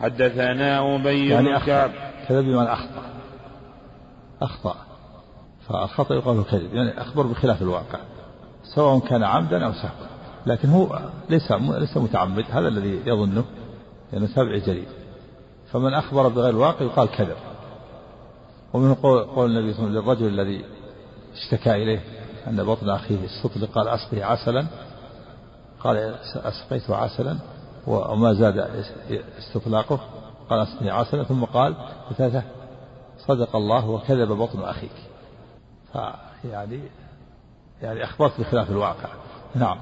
S1: حدثنا أبي
S2: يعني بن كعب كذب بمعنى أخطأ. أخطأ. فالخطأ يقال كذب يعني أخبر بخلاف الواقع سواء كان عمدا أو سهوا لكن هو ليس ليس متعمد هذا الذي يظنه لأنه سبع جليل. فمن أخبر بغير الواقع يقال كذب. ومن قول, قول النبي صلى الله عليه وسلم للرجل الذي اشتكى إليه أن بطن أخيه استطلق قال أسقي عسلا. قال أسقيته عسلا وما زاد استطلاقه قال أسقي عسلا. ثم قال بثلاثة صدق الله وكذب بطن أخيك. فيعني يعني أخبرت بخلاف الواقع. نعم.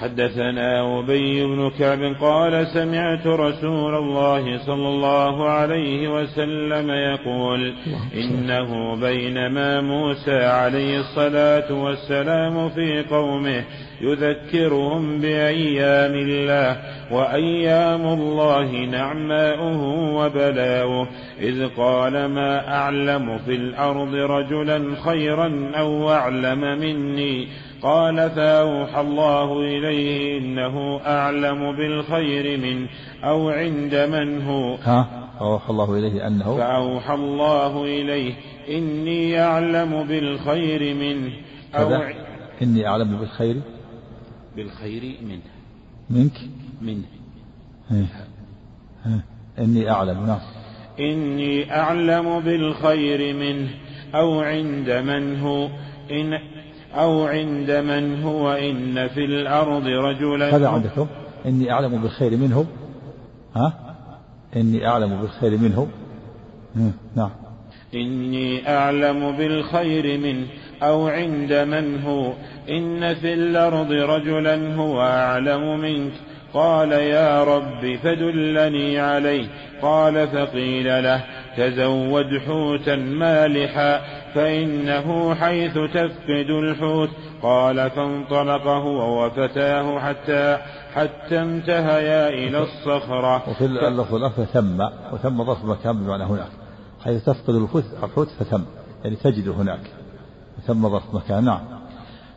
S1: حدثنا أبي بن كعب قال سمعت رسول الله صلى الله عليه وسلم يقول إنه بينما موسى عليه الصلاة والسلام في قومه يذكرهم بأيام الله وأيام الله نعماؤه وبلاؤه إذ قال ما أعلم في الأرض رجلا خيرا أو أعلم مني؟ قال فأوحى الله إليه إنه أعلم بالخير منه أو عند من هو.
S2: ها؟ أوحى الله إليه أنه
S1: فأوحى الله إليه إني أعلم بالخير منه أو
S2: إني أعلم بالخير
S1: بالخير منه
S2: منك؟
S1: منه
S2: هي. هي. إني أعلم. نعم.
S1: إني أعلم بالخير منه أو عند من هو. إن أو عند من هو إن في الأرض رجلا.
S2: هذا عندكم؟ إني أعلم بالخير منه ها؟ إني أعلم بالخير منه نعم.
S1: إني أعلم بالخير منه أو عند من هو إن في الأرض رجلا هو أعلم منك. قال يا رب فدلني عليه. قال فقيل له تزود حوتا مالحا. فإنه حيث تفقد الحوت. قال فانطلق هو وفتاه حتى حتى انتهيا إلى الصخرة.
S2: وفي اللفظ الآخر ثم وثم ظرف مكان بمعنى هناك. حيث تفقد الحوت فثم. يعني تجد هناك. ثم ظرف مكان. نعم.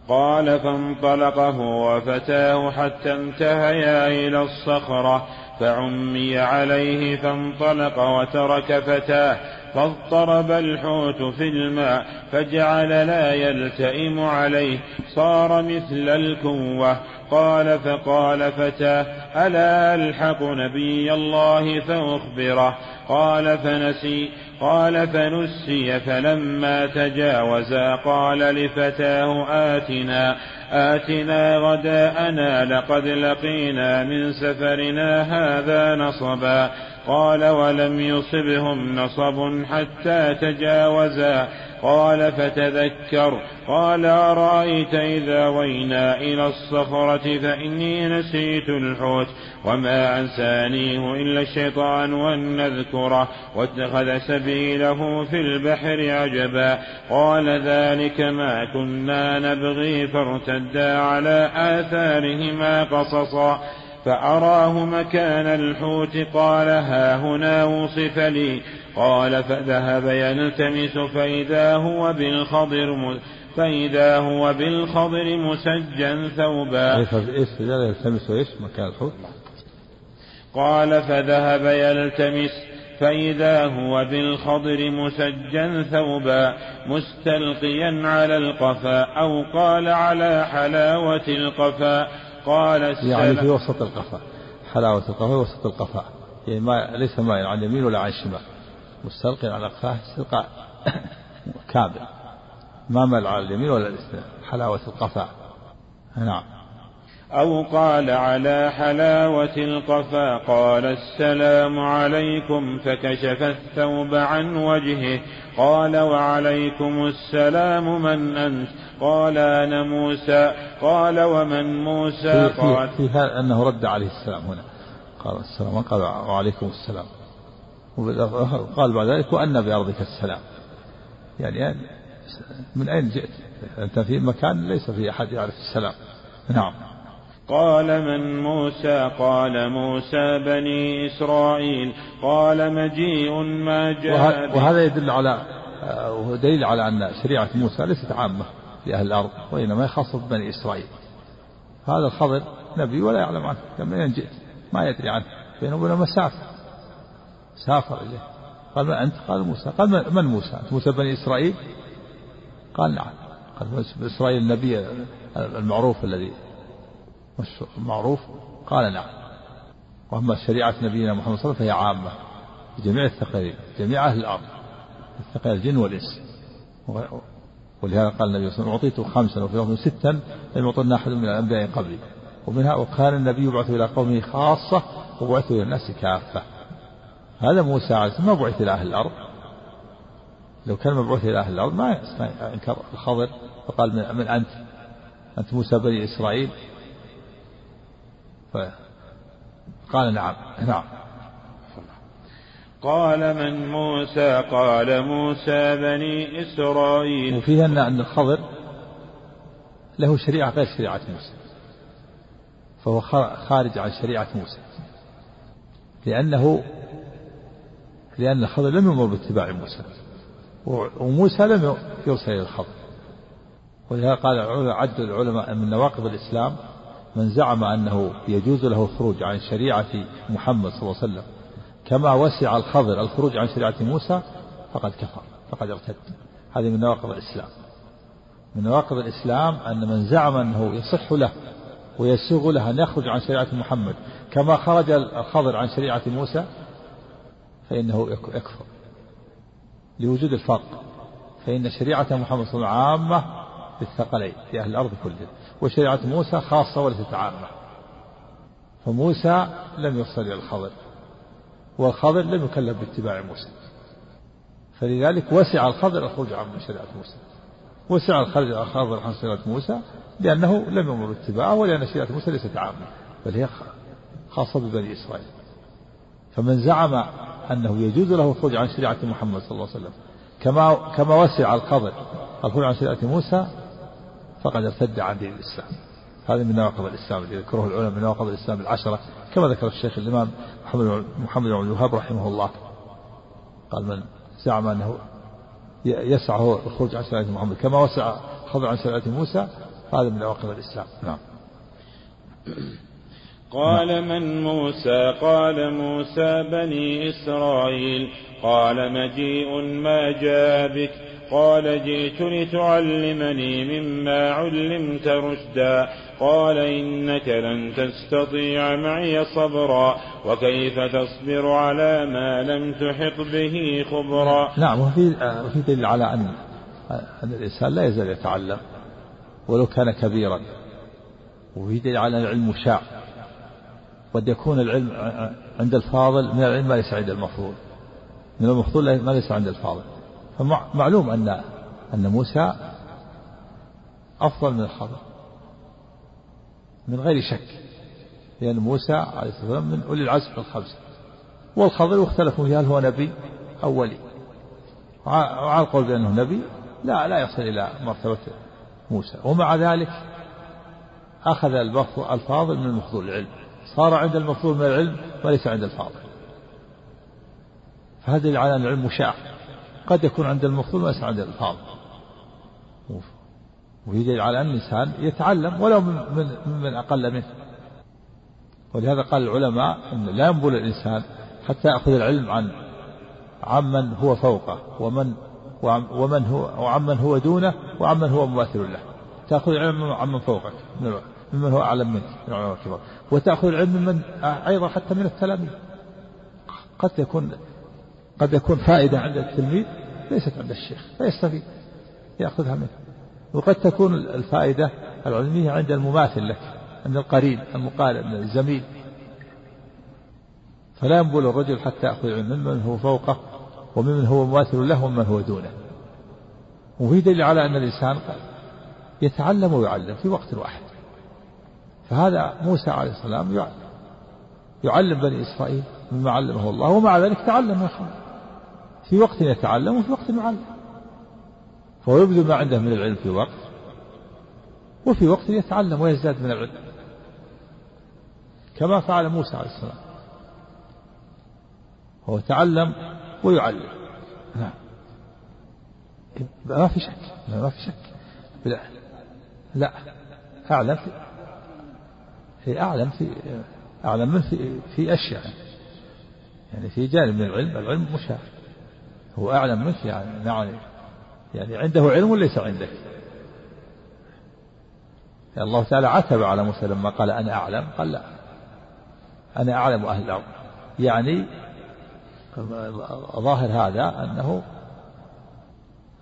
S1: قال فانطلق هو وفتاه حتى انتهيا إلى الصخرة. فعمي عليه فانطلق وترك فتاه. فاضطرب الحوت في الماء فجعل لا يلتئم عليه صار مثل الكوة. قال فقال فتاه ألا ألحق نبي الله فأخبره؟ قال فنسي. قال فنسي فلما تجاوزا قال لفتاه آتنا آتنا غداءنا لقد لقينا من سفرنا هذا نصبا. قال ولم يصبهم نصب حتى تجاوزا. قال فتذكر. قال أرأيت إذا وينا إلى الصخرة فإني نسيت الحوت وما أنسانيه إلا الشيطان وأن نذكره واتخذ سبيله في البحر عجبا. قال ذلك ما كنا نبغي فارتدا على آثارهما قصصا. فأراه مكان الحوت قال ها هنا وصف لي قال فذهب يلتمس فإذا هو بالخضر فإذا هو بالخضر مسجا ثوبا.
S2: يلتمس إيش مكان الحوت؟
S1: قال فذهب يلتمس فإذا هو بالخضر مسجا ثوبا مستلقيا على القفا أو قال على حلاوة القفا. قال
S2: يعني في وسط القفا. حلاوة القفا وسط القفا. يعني ما ليس مائل عن يمين ولا عن شمال. مستلقي على قفاه استلقاء [coughs] كامل. ما مل على اليمين ولا اليسار حلاوة القفا. نعم.
S1: أو قال على حلاوة القفا قال السلام عليكم فكشف الثوب عن وجهه. قال وعليكم السلام من أنت؟ قال أنا موسى قال ومن موسى؟
S2: قال. في, في أنه رد عليه السلام هنا. قال السلام قال وعليكم السلام. قال بعد ذلك وأن بأرضك السلام. يعني من أين جئت؟ أنت في مكان ليس فيه أحد يعرف السلام. نعم.
S1: قال من موسى؟ قال موسى بني إسرائيل. قال مجيء ما جاء
S2: وهذا يدل على دليل على أن شريعة موسى ليست عامة. لأهل الأرض وإنما خاصة ببني إسرائيل. هذا الخضر نبي ولا يعلم عنه أين جئت ما يدري عنه. بينه وبين مسافة سافر إليه. قال من أنت؟ قال موسى. قال من موسى؟ أنت موسى بني إسرائيل؟ قال نعم. قال إسرائيل النبي المعروف الذي معروف؟ قال نعم. وأما شريعة نبينا محمد صلى الله عليه وسلم فهي عامة لجميع الثقلين جميع أهل الأرض الثقل الجن والإنس. ولهذا قال النبي صلى الله عليه وسلم أعطيت خمسا وفي لفظ ستا لم يعطنا أحد من الأنبياء قبلي. ومنها وكان النبي يبعث إلى قومه خاصة وبعث إلى الناس كافة. هذا موسى عليه السلام ما بعث إلى أهل الأرض. لو كان مبعوث إلى أهل الأرض ما انكر الخضر فقال من, من أنت؟ أنت موسى بني إسرائيل. قال نعم نعم.
S1: قال من موسى؟ قال موسى بني إسرائيل.
S2: وفيه أن أن الخضر له شريعة غير شريعة موسى فهو خارج عن شريعة موسى. لأنه لأن الخضر لم يمر باتباع موسى وموسى لم يرسل إلى الخضر. ولهذا قال عد العلماء من نواقض الإسلام من زعم أنه يجوز له الخروج عن شريعة محمد صلى الله عليه وسلم. كما وسع الخضر الخروج عن شريعة موسى فقد كفر فقد ارتد. هذه من نواقض الإسلام. من نواقض الإسلام أن من زعم أنه يصح له ويسوغ له أن يخرج عن شريعة محمد كما خرج الخضر عن شريعة موسى فإنه يكفر. لوجود الفرق فإن شريعة محمد صلى الله عليه وسلم عامة للثقلين في أهل الأرض كلهم وشريعة موسى خاصة وليست عامة. فموسى لم يصل إلى الخضر. والخضر لم يكلف باتباع موسى فلذلك وسع الخضر الخروج عن شريعة موسى. وسع الخضر عن شريعة موسى لأنه لم يمر باتباعه ولأن شريعة موسى ليست عامة بل هي خاصة ببني إسرائيل. فمن زعم أنه يجوز له الخروج عن شريعة محمد صلى الله عليه وسلم كما كما وسع الخضر الخروج عن شريعة موسى فقد ارتد عن دين الإسلام. هذا من نواقض الإسلام الذي ذكره العلماء من نواقض الإسلام العشرة كما ذكر الشيخ الإمام محمد محمد بن الوهاب رحمه الله. قال من زعم أنه يسعه الخروج عن شريعة محمد كما وسع الخروج عن شريعة موسى هذا من نواقض الإسلام. نعم.
S1: قال من موسى؟ قال موسى بني إسرائيل. قال مجيء ما جاء بك. قال جئت لتعلمني مما علمت رشدا. قال إنك لن تستطيع معي صبرا. وكيف تصبر على ما لم تحط به خبرا؟
S2: نعم وفي وفي دليل على أن أن الإنسان لا يزال يتعلم ولو كان كبيرا. وفي دليل على العلم شاع. قد يكون العلم عند الفاضل من العلم ما ليس عند المفضول من المفضول ما ليس عند الفاضل. فمعلوم أن أن موسى أفضل من الخضر من غير شك. لأن موسى عليه الصلاة والسلام من أولي العزم الخمسة. والخضر اختلفوا فيه هل هو نبي أو ولي وعلى القول بأنه نبي. لا لا يصل إلى مرتبة موسى. ومع ذلك أخذ الفاضل من المفضول العلم. صار عند المطلوب من العلم وليس عند الفاضل. فهذا على أن العلم مشاع. قد يكون عند المطلوب وليس عند الفاضل. ويدل على أن الإنسان يتعلم ولو من, من, من أقل منه. ولهذا قال العلماء أن لا ينبل الإنسان حتى يأخذ العلم عن عمن هو فوقه ومن ومن هو وعمن هو دونه وعمن هو مماثل له. تأخذ العلم عمن فوقك ممن هو أعلم منك من العلماء الكبار وتأخذ العلم ممن أيضا حتى من التلاميذ. قد يكون قد يكون فائدة عند التلميذ ليست عند الشيخ فيستفيد يأخذها منه. وقد تكون الفائدة العلمية عند المماثل لك عند القرين المقارن الزميل. فلا ينبل الرجل حتى يأخذ العلم ممن هو فوقه وممن هو مماثل له ومن هو دونه. وفي دليل على أن الإنسان يتعلم ويعلم في وقت واحد. فهذا موسى عليه السلام يعلم بني إسرائيل مما علمه الله ومع ذلك تعلم يا في وقت يتعلم وفي وقت يعلم فهو يبذل ما عنده من العلم في وقت وفي وقت يتعلم ويزداد من العلم. كما فعل موسى عليه السلام. هو تعلم ويعلم. نعم. ما في شك ما في شك. لا لا أعلم في, في أعلم في أعلم من في في أشياء. يعني في جانب من العلم العلم مشاهد هو أعلم منك يعني يعني يعني عنده علم وليس عندك يعني الله تعالى عتب على موسى لما قال أنا أعلم قال لا. أنا أعلم أهل الأرض. يعني ظاهر هذا أنه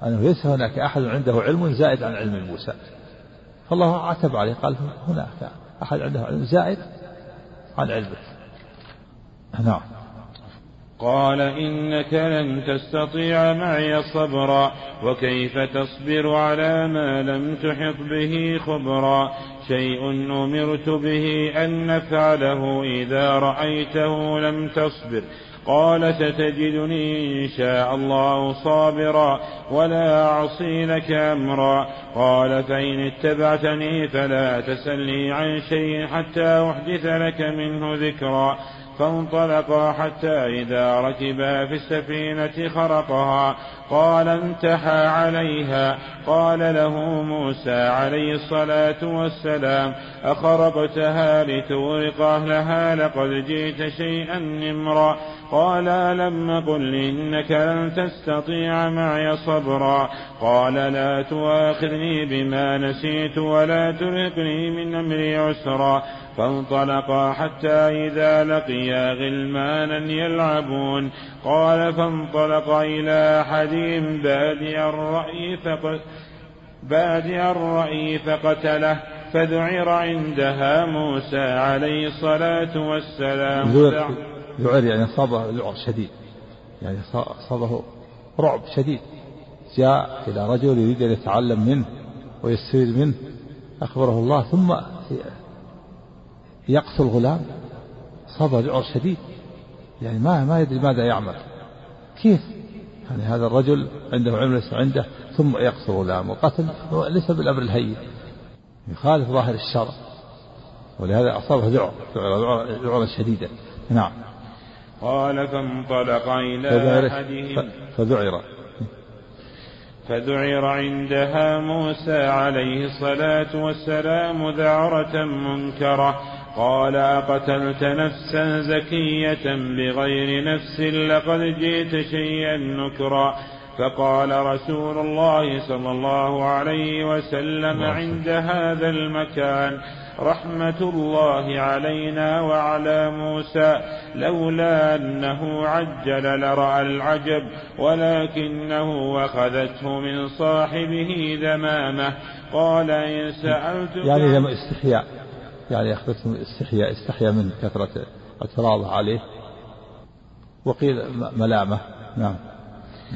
S2: أنه ليس هناك أحد عنده علم زائد عن علم موسى. فالله عتب عليه قال هناك أحد عنده علم زائد عن علمك نعم.
S1: قال إنك لن تستطيع معي صبرا وكيف تصبر على ما لم تحط به خبرا شيء أمرت به أن نفعله إذا رأيته لم تصبر قال ستجدني إن شاء الله صابرا ولا أعصي لك أمرا قال فإن اتبعتني فلا تسلني عن شيء حتى أحدث لك منه ذكرا فانطلقا حتى إذا ركبا في السفينة خرقها. قال انتحى عليها. قال له موسى عليه الصلاة والسلام أخرقتها لتورق أهلها؟ لقد جئت شيئا نمرا. قال ألم قل إنك لن تستطيع معي صبرا؟ قال لا تواخذني بما نسيت ولا ترهقني من أمري عسرا. فانطلقا حتى إذا لقيا غلمانا يلعبون. قال فانطلق إلى أحدهم بادي الرأي فقد بادي الرأي فقتله فذعر عندها موسى عليه الصلاة والسلام.
S2: ذعر يعني صابه ذعر شديد. يعني صابه رعب شديد. جاء إلى رجل يريد أن يتعلم منه ويستفيد منه. أخبره الله. ثم يقتل غلام صبر ذعر شديد. يعني ما ما يدري ماذا يعمل. كيف؟ يعني هذا الرجل عنده علم ليس عنده ثم يقتل غلام وقتل ليس بالأمر الهين. يخالف ظاهر الشرع. ولهذا أصابه ذعر ذعرا شديدا. نعم.
S1: قال فانطلق إلى أحدهم.
S2: فذعر.
S1: فذعر عندها موسى عليه الصلاة والسلام ذعرة منكرة. قال أقتلت نفسا زكية بغير نفس لقد جئت شيئا نكرا. فقال رسول الله صلى الله عليه وسلم عند هذا المكان رحمة الله علينا وعلى موسى لولا أنه عجل لرأى العجب ولكنه أخذته من صاحبه ذمامة. قال إن سألت
S2: يعني استحياء. يعني أخذته من استحياء استحيا من كثرة اعتراضه عليه. وقيل ملامة. نعم.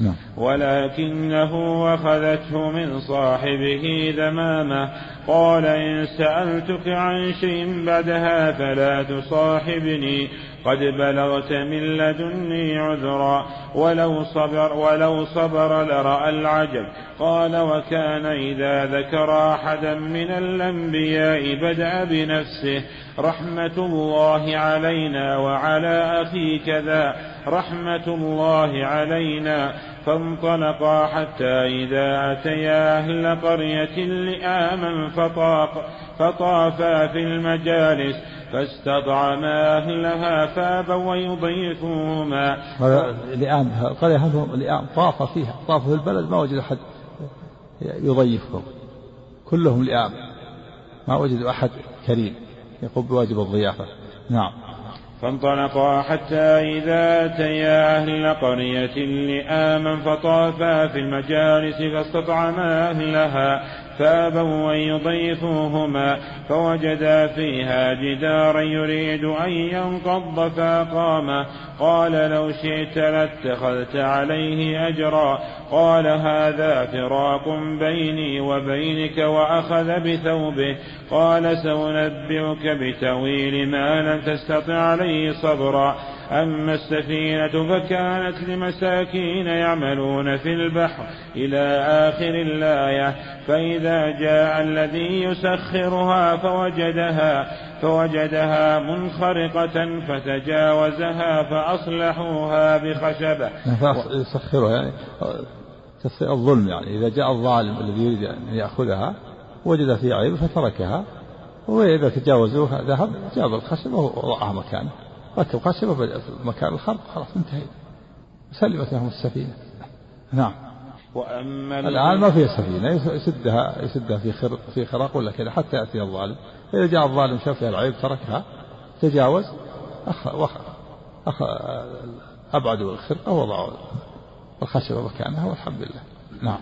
S1: نعم. ولكنه أخذته من صاحبه ذمامة. قال إن سألتك عن شيء بعدها فلا تصاحبني. قد بلغت من لدني عذرا ولو صبر ولو صبر لرأى العجب. قال وكان إذا ذكر أحدا من الأنبياء بدأ بنفسه رحمة الله علينا وعلى أخيك ذا رحمة الله علينا. فانطلقا حتى إذا أتيا أهل قرية لآما فطاق فطافا في المجالس. فاستطعما أهلها فابوا ويضيفوهما.
S2: لآم القرية هذهم لآم؟ طاف فيها طاف في البلد ما وجد أحد يضيفهم. كلهم لآم ما وجدوا أحد كريم يقوم بواجب الضيافة. نعم.
S1: فانطلقا حتى إذا أتيا أهل قرية لآما فطافا في المجالس فاستطعما أهلها. فابوا أن يضيفوهما فوجدا فيها جدارا يريد أن ينقض فأقامه. قال لو شئت لاتخذت عليه أجرا. قال هذا فراق بيني وبينك وأخذ بثوبه. قال سأنبئك بتويل ما لم تستطع عليه صبرا. أما السفينة فكانت لمساكين يعملون في البحر إلى آخر الآية فإذا جاء الذي يسخرها فوجدها فوجدها منخرقة فتجاوزها فأصلحوها بخشبة.
S2: يسخرها يعني الظلم يعني إذا جاء الظالم الذي يريد أن يأخذها وجد فيها عيب فتركها وإذا تجاوزوها ذهب جاب الخشبة ووضعها مكانه. ركب خشبة في مكان الخرق. خلاص انتهينا سلمت لهم السفينة. نعم. وأما الآن ما فيها سفينة يسدها يسدها في خرق في خراق ولا كذا حتى يأتي الظالم. إذا جاء الظالم شاف فيها العيب تركها. تجاوز أخ وخ أخ أبعدوا الخرقة ووضعوا الخشبة مكانها والحمد لله. نعم.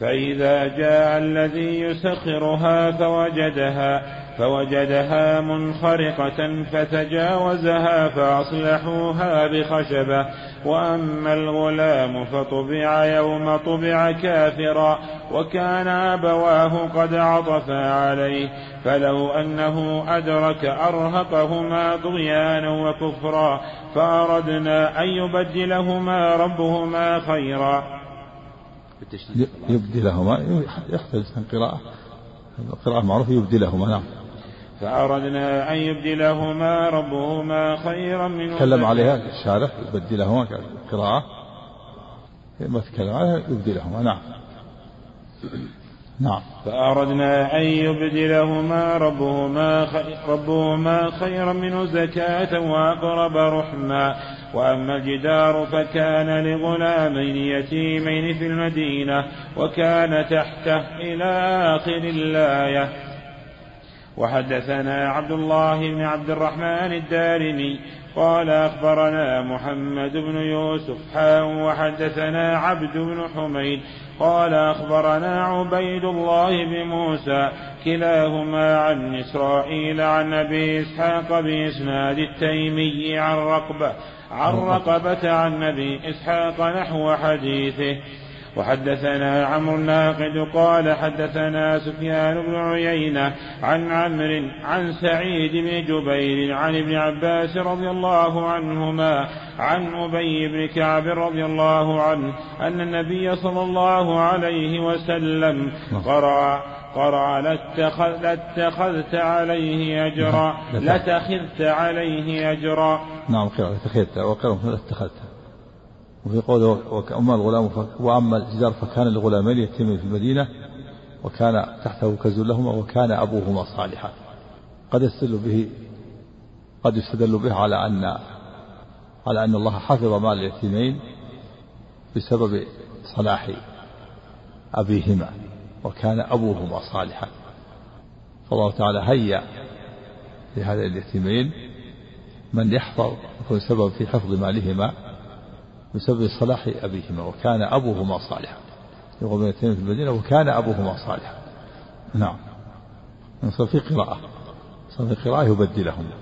S1: فإذا جاء الذي يسخرها فوجدها فوجدها منخرقة فتجاوزها فأصلحوها بخشبة وأما الغلام فطبع يوم طبع كافرا وكان أبواه قد عطفا عليه فلو أنه أدرك أرهقهما طغيانا وكفرا فأردنا أن يبدلهما ربهما خيرا.
S2: يبدلهما يحتاج قراءة القراءة المعروفة يبدلهما نعم.
S1: فأردنا أن يبدلهما ربهما خيرا منه
S2: تكلم عليها الشارح يبدلهما قراءة ما تكلم عليها يبدلهما نعم.
S1: نعم. فأردنا أن يبدلهما ربهما ربهما خيرا منه زكاة وأقرب رحما وأما الجدار فكان لغلامين يتيمين في المدينة وكان تحته إلى آخر الآية. وحدثنا عبد الله بن عبد الرحمن الدارمي قال أخبرنا محمد بن يوسف حاء وحدثنا عبد بن حميد قال أخبرنا عبيد الله بن موسى كلاهما عن إسرائيل عن أبي إسحاق بإسناد التيمي عن رقبة عن رقبة عن أبي إسحاق نحو حديثه وحدثنا عمرو الناقد قال حدثنا سفيان بن عيينة عن عمرو عن سعيد بن جبير عن ابن عباس رضي الله عنهما عن أبي بن كعب رضي الله عنه أن النبي صلى الله عليه وسلم قرأ قرأ لاتخذ لاتخذت عليه أجرا لتخذت عليه أجرا.
S2: نعم قرأ لاتخذت وقرأ لاتخذت. وفي قوله وأما الغلام وأما الجدار فكان لغلامين يتيمين في المدينة وكان تحته كنز لهما وكان أبوهما صالحا. قد يستدل به قد يستدل به على أن على أن الله حفظ مال اليتيمين بسبب صلاح أبيهما وكان أبوهما صالحا. فالله تعالى هيأ لهذين اليتيمين من يحفظ يكون سبب في حفظ مالهما بسبب صلاح أبيهما وكان أبوهما صالحا. يقول في المدينة وكان أبوهما صالحا. نعم. صار في قراءة. صار في قراءة يبدلهما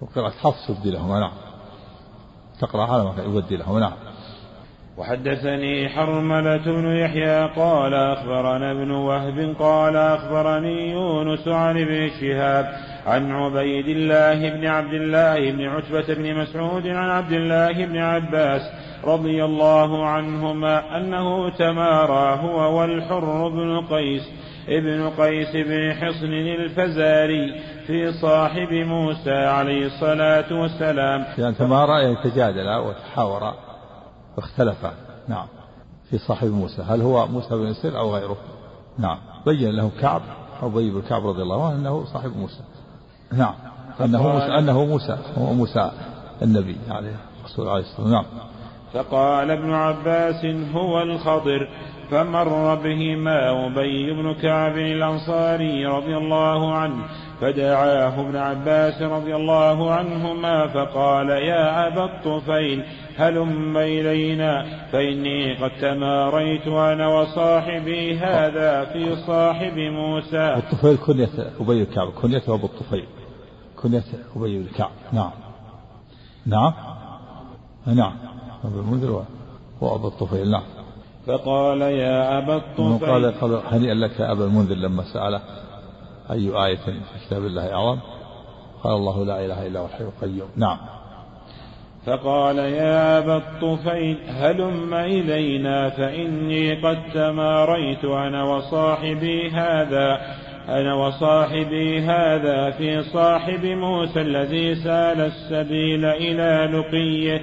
S2: وقراءة حفص يبدلهما نعم. تقرأ على ما يبدلهما نعم.
S1: وحدثني حرملة بن يحيى قال أخبرنا ابن وهب قال أخبرني يونس عن ابن شهاب عن عبيد الله بن عبد الله بن عتبة بن مسعود عن عبد الله بن عباس رضي الله عنهما أنه تمارى هو والحر بن قيس ابن قيس بن حصن الفزاري في صاحب موسى عليه الصلاة والسلام.
S2: يعني تمارى يتجادلا وتحاورا واختلفا نعم. في صاحب موسى. هل هو موسى بن سير أو غيره؟ نعم. بين له كعب أو بن كعب رضي الله عنه أنه صاحب موسى. نعم. أنه موسى أنه موسى. هو موسى النبي عليه الرسول عليه الصلاة والسلام. نعم.
S1: فقال ابن عباس هو الخضر فمر بهما أبي بن كعب الأنصاري رضي الله عنه فدعاه ابن عباس رضي الله عنهما فقال يا أبا الطفيل هلم إلينا فإني قد تماريت أنا وصاحبي هذا في صاحب موسى.
S2: الطفيل كنية أبي الكعب كنيته أبو الطفيل. كنية أبي الكعب نعم. نعم؟ نعم. أبو المنذر وأبو الطفيل نعم.
S1: فقال يا أبا الطفيل.
S2: قال قال هنيئا لك يا أبا المنذر لما سأله أي آية في كتاب الله أعظم قال الله لا إله إلا هو الحي القيوم. نعم.
S1: فقال يا أبا الطفيل هلم إلينا فإني قد تماريت أنا وصاحبي هذا أنا وصاحبي هذا في صاحب موسى الذي سال السبيل إلى لقيه.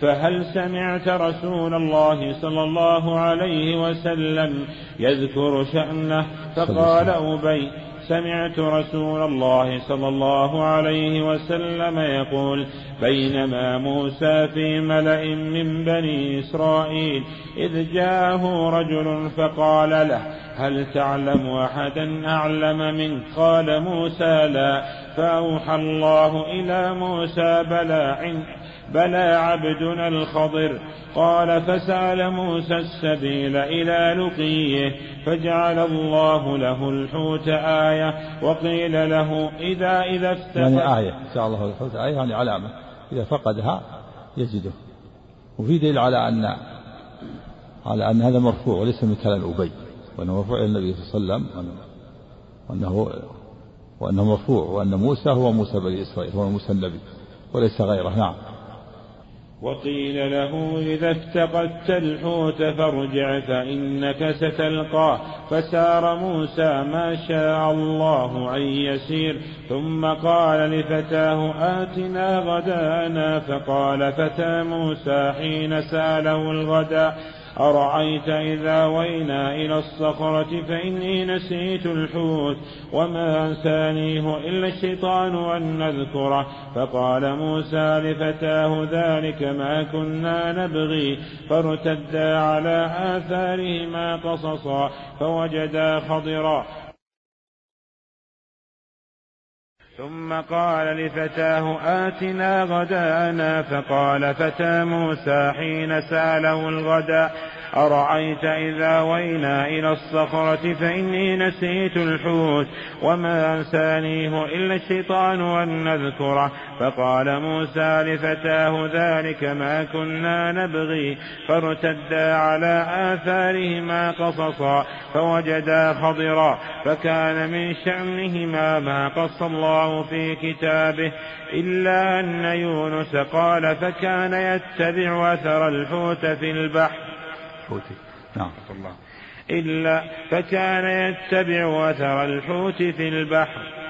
S1: فهل سمعت رسول الله صلى الله عليه وسلم يذكر شأنه؟ فقال أبي سمعت رسول الله صلى الله عليه وسلم يقول بينما موسى في ملأ من بني إسرائيل إذ جاءه رجل فقال له هل تعلم أحدا أعلم منك؟ قال موسى لا. فأوحى الله إلى موسى بلى بلى عبدنا الخضر. قال فسأل موسى السبيل إلى لقيه فجعل الله له الحوت آية وقيل له إذا إذا افتقد
S2: يعني آية جعل الله الحوت آية يعني علامة إذا فقدها يجده. وفي دليل على أن على أن هذا مرفوع وليس من كلام أبي وأنه مرفوع إلى النبي صلى الله عليه وسلم وأنه وأنه مرفوع وأن موسى هو موسى بني إسرائيل هو موسى النبي وليس غيره. نعم.
S1: وقيل له إذا افتقدت الحوت فارجع فإنك ستلقاه فسار موسى ما شاء الله أن يسير. ثم قال لفتاه آتنا غدانا. فقال فتى موسى حين ساله الغداء. أرأيت إذا وينا إلى الصخرة فإني نسيت الحوت وما أنسانيه إلا الشيطان أن نذكره. فقال موسى لفتاه ذلك ما كنا نبغي. فارتدا على آثارهما قصصا فوجدا خضرا. ثم قال لفتاه آتنا غدانا فقال فتى موسى حين ساله الغداء أرأيت إذا وينا إلى الصخرة فإني نسيت الحوت وما أنسانيه إلا الشيطان أن نذكره. فقال موسى لفتاه ذلك ما كنا نبغي. فارتدا على آثارهما قصصا فوجدا خضرا. فكان من شأنهما ما قص الله في كتابه. إلا أن يونس قال فكان يتبع أثر الحوت في البحر.
S2: الحوت. نعم.
S1: الله. إلا فكان يتبع أثر الحوت في البحر.